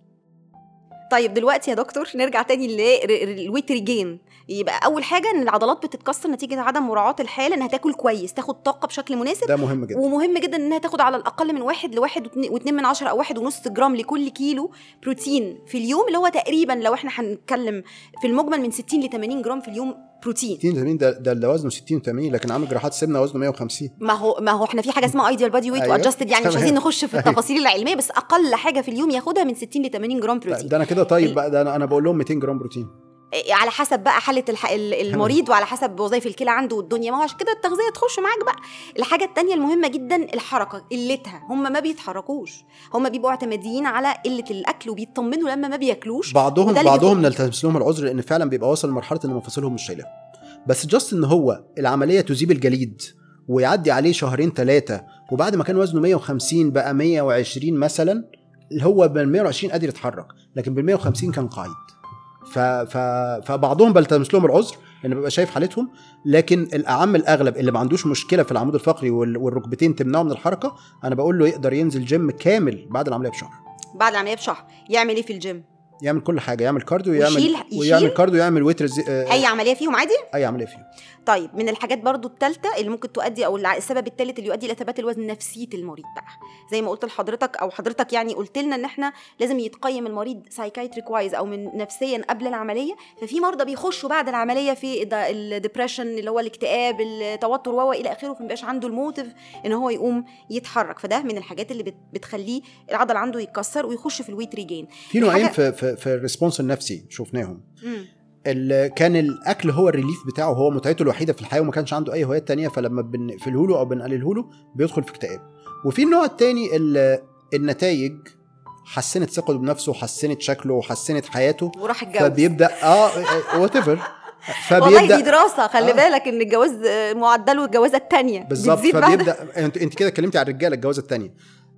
S1: طيب دلوقتي يا دكتور نرجع تاني لل weight regain يبقى أول حاجة إن العضلات بتتكسر نتيجة عدم مراعاة الحالة إنها تاكل كويس تاخد طاقة بشكل مناسب
S2: ده مهم جدا
S1: ومهم جدا إنها تاخد على الأقل من واحد لواحد واتنين- من عشرة أو واحد ونص جرام لكل كيلو بروتين في اليوم اللي هو تقريبا لو إحنا هنتكلم في المجمل من 60 ل 80 جرام في اليوم بروتين
S2: 60 80 ده ده, ده وزنه 60 80 لكن عامل جراحات سمنة وزنه 150
S1: ما هو ما هو إحنا في حاجة اسمها ideal body weight.
S2: و
S1: adjusted يعني مش. عايزين نخش في
S2: أيوة.
S1: التفاصيل العلمية بس أقل حاجة في اليوم ياخدها من 60 ل 80 جرام بروتين
S2: ده أنا كده طيب بقى ده أنا بقول لهم 200 جرام بروتين
S1: على حسب بقى حالة المريض وعلى حسب وظائف الكلى عنده والدنيا. ما هو عشان كده التغذية تخش معاك بقى. الحاجة التانية المهمة جدا الحركة قلتها. هم ما بيتحركوش. هم بيبقوا اعتماديين على قلة الأكل وبيطمنوا لما ما بياكلوش.
S2: بعضهم بعضهم نلتمس لهم العذر لأن فعلا بيبقى واصل لمرحلة إن مفاصلهم مش شايلاه بس جاست إن هو العملية تذيب الجليد ويعدي عليه شهرين ثلاثة وبعد ما كان وزنه 150 بقى 120 مثلا اللي هو بال 120 قادر يتحرك لكن بال 150 كان قاعد. ف... ف... فبعضهم بلتمس لهم العذر لأن ببقى شايف حالتهم لكن الأعم الأغلب اللي ما عندوش مشكلة في العمود الفقري وال... والركبتين تمنعه من الحركة أنا بقول له يقدر ينزل جيم كامل بعد العملية بشهر.
S1: بعد العملية بشهر. يعمل إيه في الجيم
S2: يعمل كل حاجة يعمل cardio يعمل
S1: ويشيل-
S2: ويعمل؟ cardio يعمل weight resi... آه،
S1: أي عملية فيهم عادي؟
S2: أي عملية فيه
S1: طيب من الحاجات برضو الثالثه اللي ممكن تؤدي أو السبب الثالث اللي يؤدي إلى ثبات الوزن نفسيه المريض بقى. زي ما قلت لحضرتك أو حضرتك يعني قلت لنا إن إحنا لازم يتقيم المريض psychiatric wise أو من نفسيا قبل العملية ففي مرضى بيخشوا بعد العملية في ال depression اللي هو الاكتئاب التوتر و إلى آخره فمبقاش عنده ال motive إن هو يقوم يتحرك. فده من الحاجات اللي بت- بتخليه العضل عنده يتكسر ويخش في ال weight regain
S2: في نوعين في, في ال response النفسي شفناهم.
S1: مم.
S2: كان الأكل هو ال relief بتاعه هو متعته الوحيدة في الحياة وما كانش عنده أي هوايات تانية فلما بنقفله له أو بنقلله له بيدخل في اكتئاب. وفي النوع التاني ال- النتائج حسنت ثقته بنفسه وحسنت شكله وحسنت حياته
S1: وراح اتجوز.
S2: فبيبدا آه whatever
S1: والله دي
S2: فبيبدا
S1: دراسة خلي
S2: آه.
S1: بالك إن الجواز آه، معدله الجوازه الثانية
S2: بالظبط فبيبدا انت أنت كده اتكلمتي على الرجالة الجوازة الثانية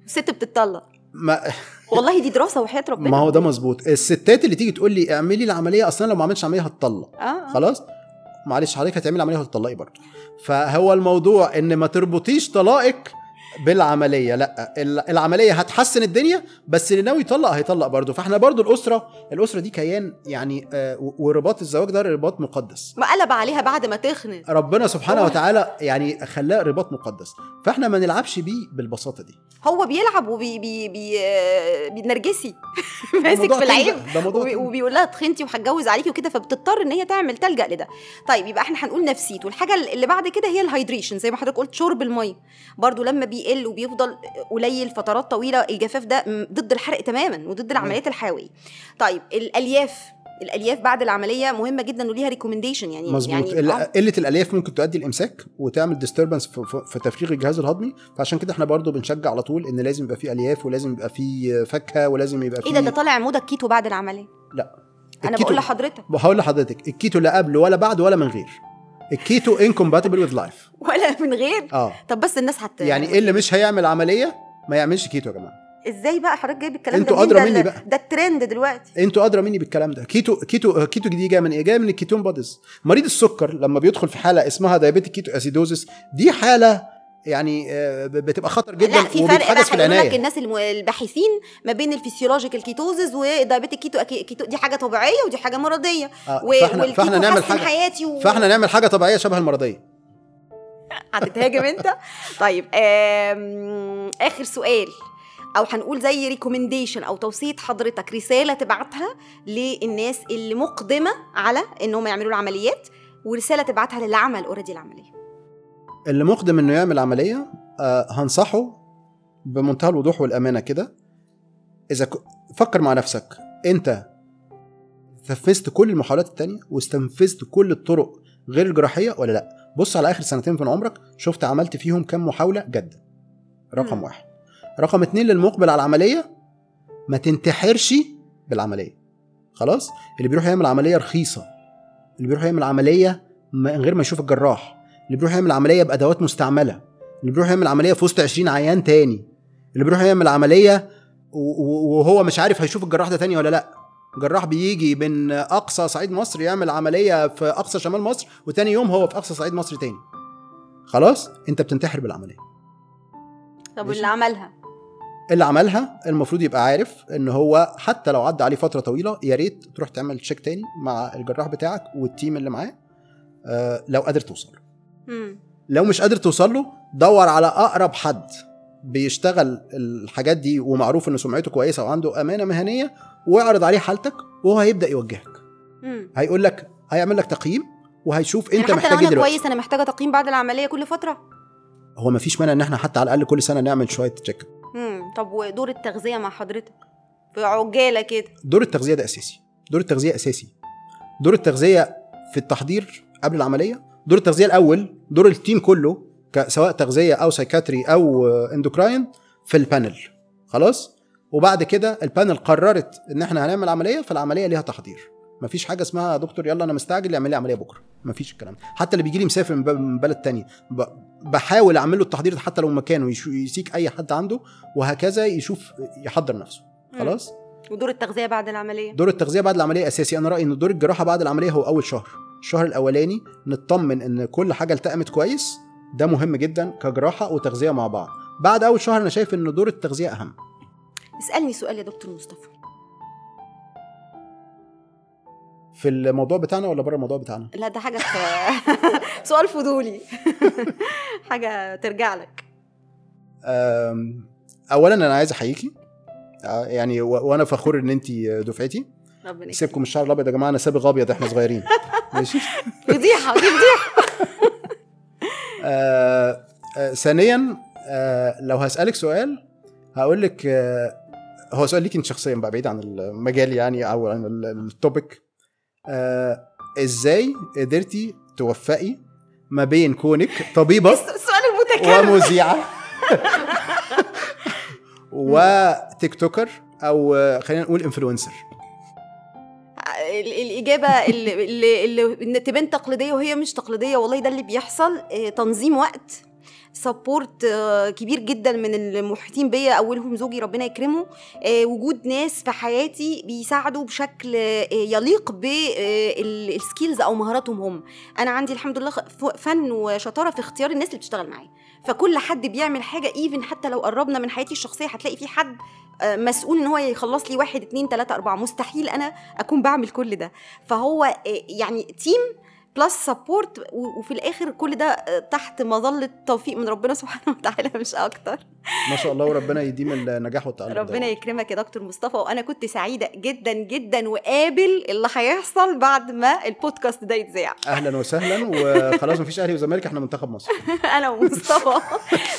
S1: الست بتتطلق.
S2: ما
S1: والله دي دراسة وحياة ربنا.
S2: ما هو ده مظبوط. الستات اللي تيجي تقول لي اعملي العملية أصلا لو ما عملتش عملية هتطلق.
S1: آه آه.
S2: خلاص؟ معلش حضرتك هتعملي عملية وهتطلقي برضه. فهو الموضوع إن ما تربطيش طلاقك بالعملية. لا ال- العملية هتحسن الدنيا بس اللي ناوي يطلق هيطلق برضه. فاحنا برضه الأسرة الأسرة دي كيان يعني آه، ورباط الزواج ده رباط مقدس.
S1: ما قلب عليها بعد ما تخنق
S2: ربنا سبحانه وتعالى يعني خلاه رباط مقدس. فاحنا ما نلعبش بيه بالبساطة دي.
S1: هو بيلعب وبي بي بي آه، بينرجسي ماسك في العيب وبي-. وبيقول لها تخنتي وهتجوز عليكي وكده فبتضطر إن هي تعمل تلجأ لده. طيب يبقى إحنا هنقول نفسيته. الحاجة اللي بعد كده هي ال hydration زي ما حضرتك قلت شرب الميه برضو لما بي بيقل وبيفضل قليل فترات طويلة الجفاف ده ضد الحرق تماما وضد العمليات الحيوية. طيب الألياف الألياف بعد العملية مهمة جدا وليها recommendation يعني
S2: مظبوط.
S1: يعني آه.
S2: قلة الألياف ممكن تؤدي الامساك وتعمل disturbance في, في- في تفريغ الجهاز الهضمي. فعشان كده إحنا برضو بنشجع على طول إن لازم يبقى فيه ألياف ولازم يبقى فيه فاكهة ولازم يبقى فيه
S1: إيه ده؟ ده طالع موضة الكيتو بعد العملية.
S2: لا. أنا
S1: بقول لحضرتك.
S2: هقول لحضرتك الكيتو لا قبل ولا بعد ولا من غير. ال keto incompatible with life
S1: ولا من غير؟
S2: آه.
S1: طب بس الناس هت
S2: يعني إيه اللي مش هيعمل عملية؟ ما يعملش كيتو يا جماعة.
S1: إزاي بقى حضرتك جايب الكلام
S2: أنتوا
S1: ده-
S2: مني بقى.
S1: ده الترند دلوقتي.
S2: أنتوا أدرى مني بالكلام ده. keto keto keto دي جاية من إيه؟ جاية من ال ketone bodies مريض السكر لما بيدخل في حالة اسمها diabetic ketoacidosis دي حالة يعني آه، بتبقى خطر جدا
S1: لا في فرق بقى
S2: في العنايه
S1: الناس الباحثين ما بين ال physiological ketosis و diabetic keto keto دي حاجة طبيعية ودي حاجة مرضية.
S2: آه،
S1: و-
S2: فاحنا فاحنا نعمل حاجة
S1: حياتي و...
S2: فاحنا نعمل حاجة طبيعية شبه المرضية.
S1: هتتهاجم انت؟ طيب آم... آخر سؤال. أو هنقول زي recommendation أو توصية حضرتك رسالة تبعتها للناس اللي مقدمه على انهم يعملوا العمليات ورسالة تبعتها للي عمل already العملية.
S2: اللي مقدم إنه يعمل عملية آه هنصحه بمنتهى الوضوح والأمانة كده. إذا ك... فكر مع نفسك. أنت نفذت كل المحاولات التانية واستنفذت كل الطرق غير الجراحية ولا لأ؟ بص على آخر سنتين من عمرك شفت عملت فيهم كم محاولة جد. رقم
S1: مم.
S2: واحد. رقم اتنين للمقبل على العملية ما تنتحرش بالعملية. خلاص؟ اللي بيروح يعمل عملية رخيصة. اللي بيروح يعمل عملية من غير ما يشوف الجراح. اللي بيروح يعمل عملية بأدوات مستعملة اللي بيروح يعمل عملية في وسط 20 عيان تاني اللي بيروح يعمل عملية وهو مش عارف هيشوف الجراح ده تاني ولا لأ. جراح بيجي من أقصى صعيد مصر يعمل عملية في أقصى شمال مصر وتاني يوم هو في أقصى صعيد مصر تاني. خلاص؟ أنت بتنتحر بالعملية.
S1: طب
S2: ماشي.
S1: اللي عملها؟
S2: اللي عملها المفروض يبقى عارف إن هو حتى لو عدى عليه فترة طويلة يا ريت تروح تعمل check تاني مع الجراح بتاعك وال team اللي معاه آه لو قادر توصل له. لو مش قادر توصل له دور على أقرب حد بيشتغل الحاجات دي ومعروف إن سمعته كويسة وعنده أمانة مهنية واعرض عليه حالتك وهو هيبدأ يوجهك.
S1: مم.
S2: هيقول لك هيعمل لك تقييم وهيشوف أنت
S1: يعني حتى
S2: محتاج
S1: لو إيه
S2: أنا
S1: كويس أنا محتاجة تقييم بعد العملية كل فترة.
S2: هو مفيش مانع إن إحنا حتى على الأقل كل سنة نعمل شوية تشيك.
S1: مم. طب ودور التغذية مع حضرتك؟ في عجالة كده.
S2: دور التغذية ده أساسي. دور التغذية أساسي. دور التغذية في التحضير قبل العملية دور التغذية الأول دور ال team كله سواء تغذية أو psychiatry أو endocrine في ال panel خلاص؟ وبعد كده ال panel قررت إن إحنا هنعمل عملية فالعملية ليها تحضير. مفيش حاجة اسمها يا دكتور يلا أنا مستعجل اعمل لي عملية بكرة. مفيش الكلام ده. حتى اللي بيجي لي مسافر من بلد تاني ب- بحاول اعمل له التحضير ده حتى لو مكانه يسيك أي حد عنده وهكذا يشوف يحضر نفسه. خلاص؟
S1: ودور التغذية بعد العملية؟
S2: دور التغذية بعد العملية أساسي. أنا رأيي إن دور الجراحة بعد العملية هو أول شهر. الشهر الأولاني نطمن إن كل حاجة التأمت كويس. ده مهم جدا كجراحة وتغذية مع بعض. بعد أول شهر أنا شايف إن دور التغذية أهم.
S1: اسألني سؤال يا دكتور مصطفى.
S2: في الموضوع بتاعنا ولا بره الموضوع بتاعنا؟
S1: لا ده حاجة في سؤال فضولي. حاجة ترجع لك.
S2: اولا أنا عايز أحييكي. يعني وأنا فخور إن انت دفعتي.
S1: ربنا.
S2: سيبكم الشعر الأبيض يا جماعة أنا سابغ أبيض إحنا صغيرين. ماشي؟
S1: فضيحة دي فضيحة.
S2: آه، آه، ثانيا آه، لو هسألك سؤال هقول لك آه، هو سؤال ليك انت شخصيا بقى بعيد عن المجال يعني أو عن ال- التوبيك آه، إزاي قدرتي توفقي ما بين كونك طبيبة
S1: السؤال المتكرر
S2: ومذيعة و TikToker أو خلينا نقول
S1: influencer الإجابة اللي, اللي, تبان تقليدية وهي مش تقليدية والله ده اللي بيحصل آه، تنظيم وقت support كبير جدا من المحيطين بيا أولهم زوجي ربنا يكرمه. آه، وجود ناس في حياتي بيساعدوا بشكل آه، يليق بال skills أو مهاراتهم هم. أنا عندي الحمد لله فن وشطارة في اختيار الناس اللي بتشتغل معايا. فكل حد بيعمل حاجة even حتى لو قربنا من حياتي الشخصية هتلاقي في حد آه، مسؤول إن هو يخلص لي واحد اتنين تلاتة أربعة. مستحيل أنا أكون بعمل كل ده. فهو آه، يعني team plus support وفي الآخر كل ده تحت مظلة توفيق من ربنا سبحانه وتعالى مش أكتر.
S2: ما شاء الله وربنا يديم النجاح والتالق
S1: ربنا
S2: ده.
S1: يكرمك يا دكتور مصطفى. وأنا كنت سعيدة جدا جدا وقابل اللي هيحصل بعد ما البودكاست ده يتذاع.
S2: أهلا وسهلا وخلاص مفيش أهلي وزمالك إحنا منتخب مصر.
S1: أنا ومصطفى.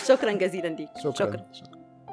S1: شكرا جزيلا ليك.
S2: شكرا, شكرا.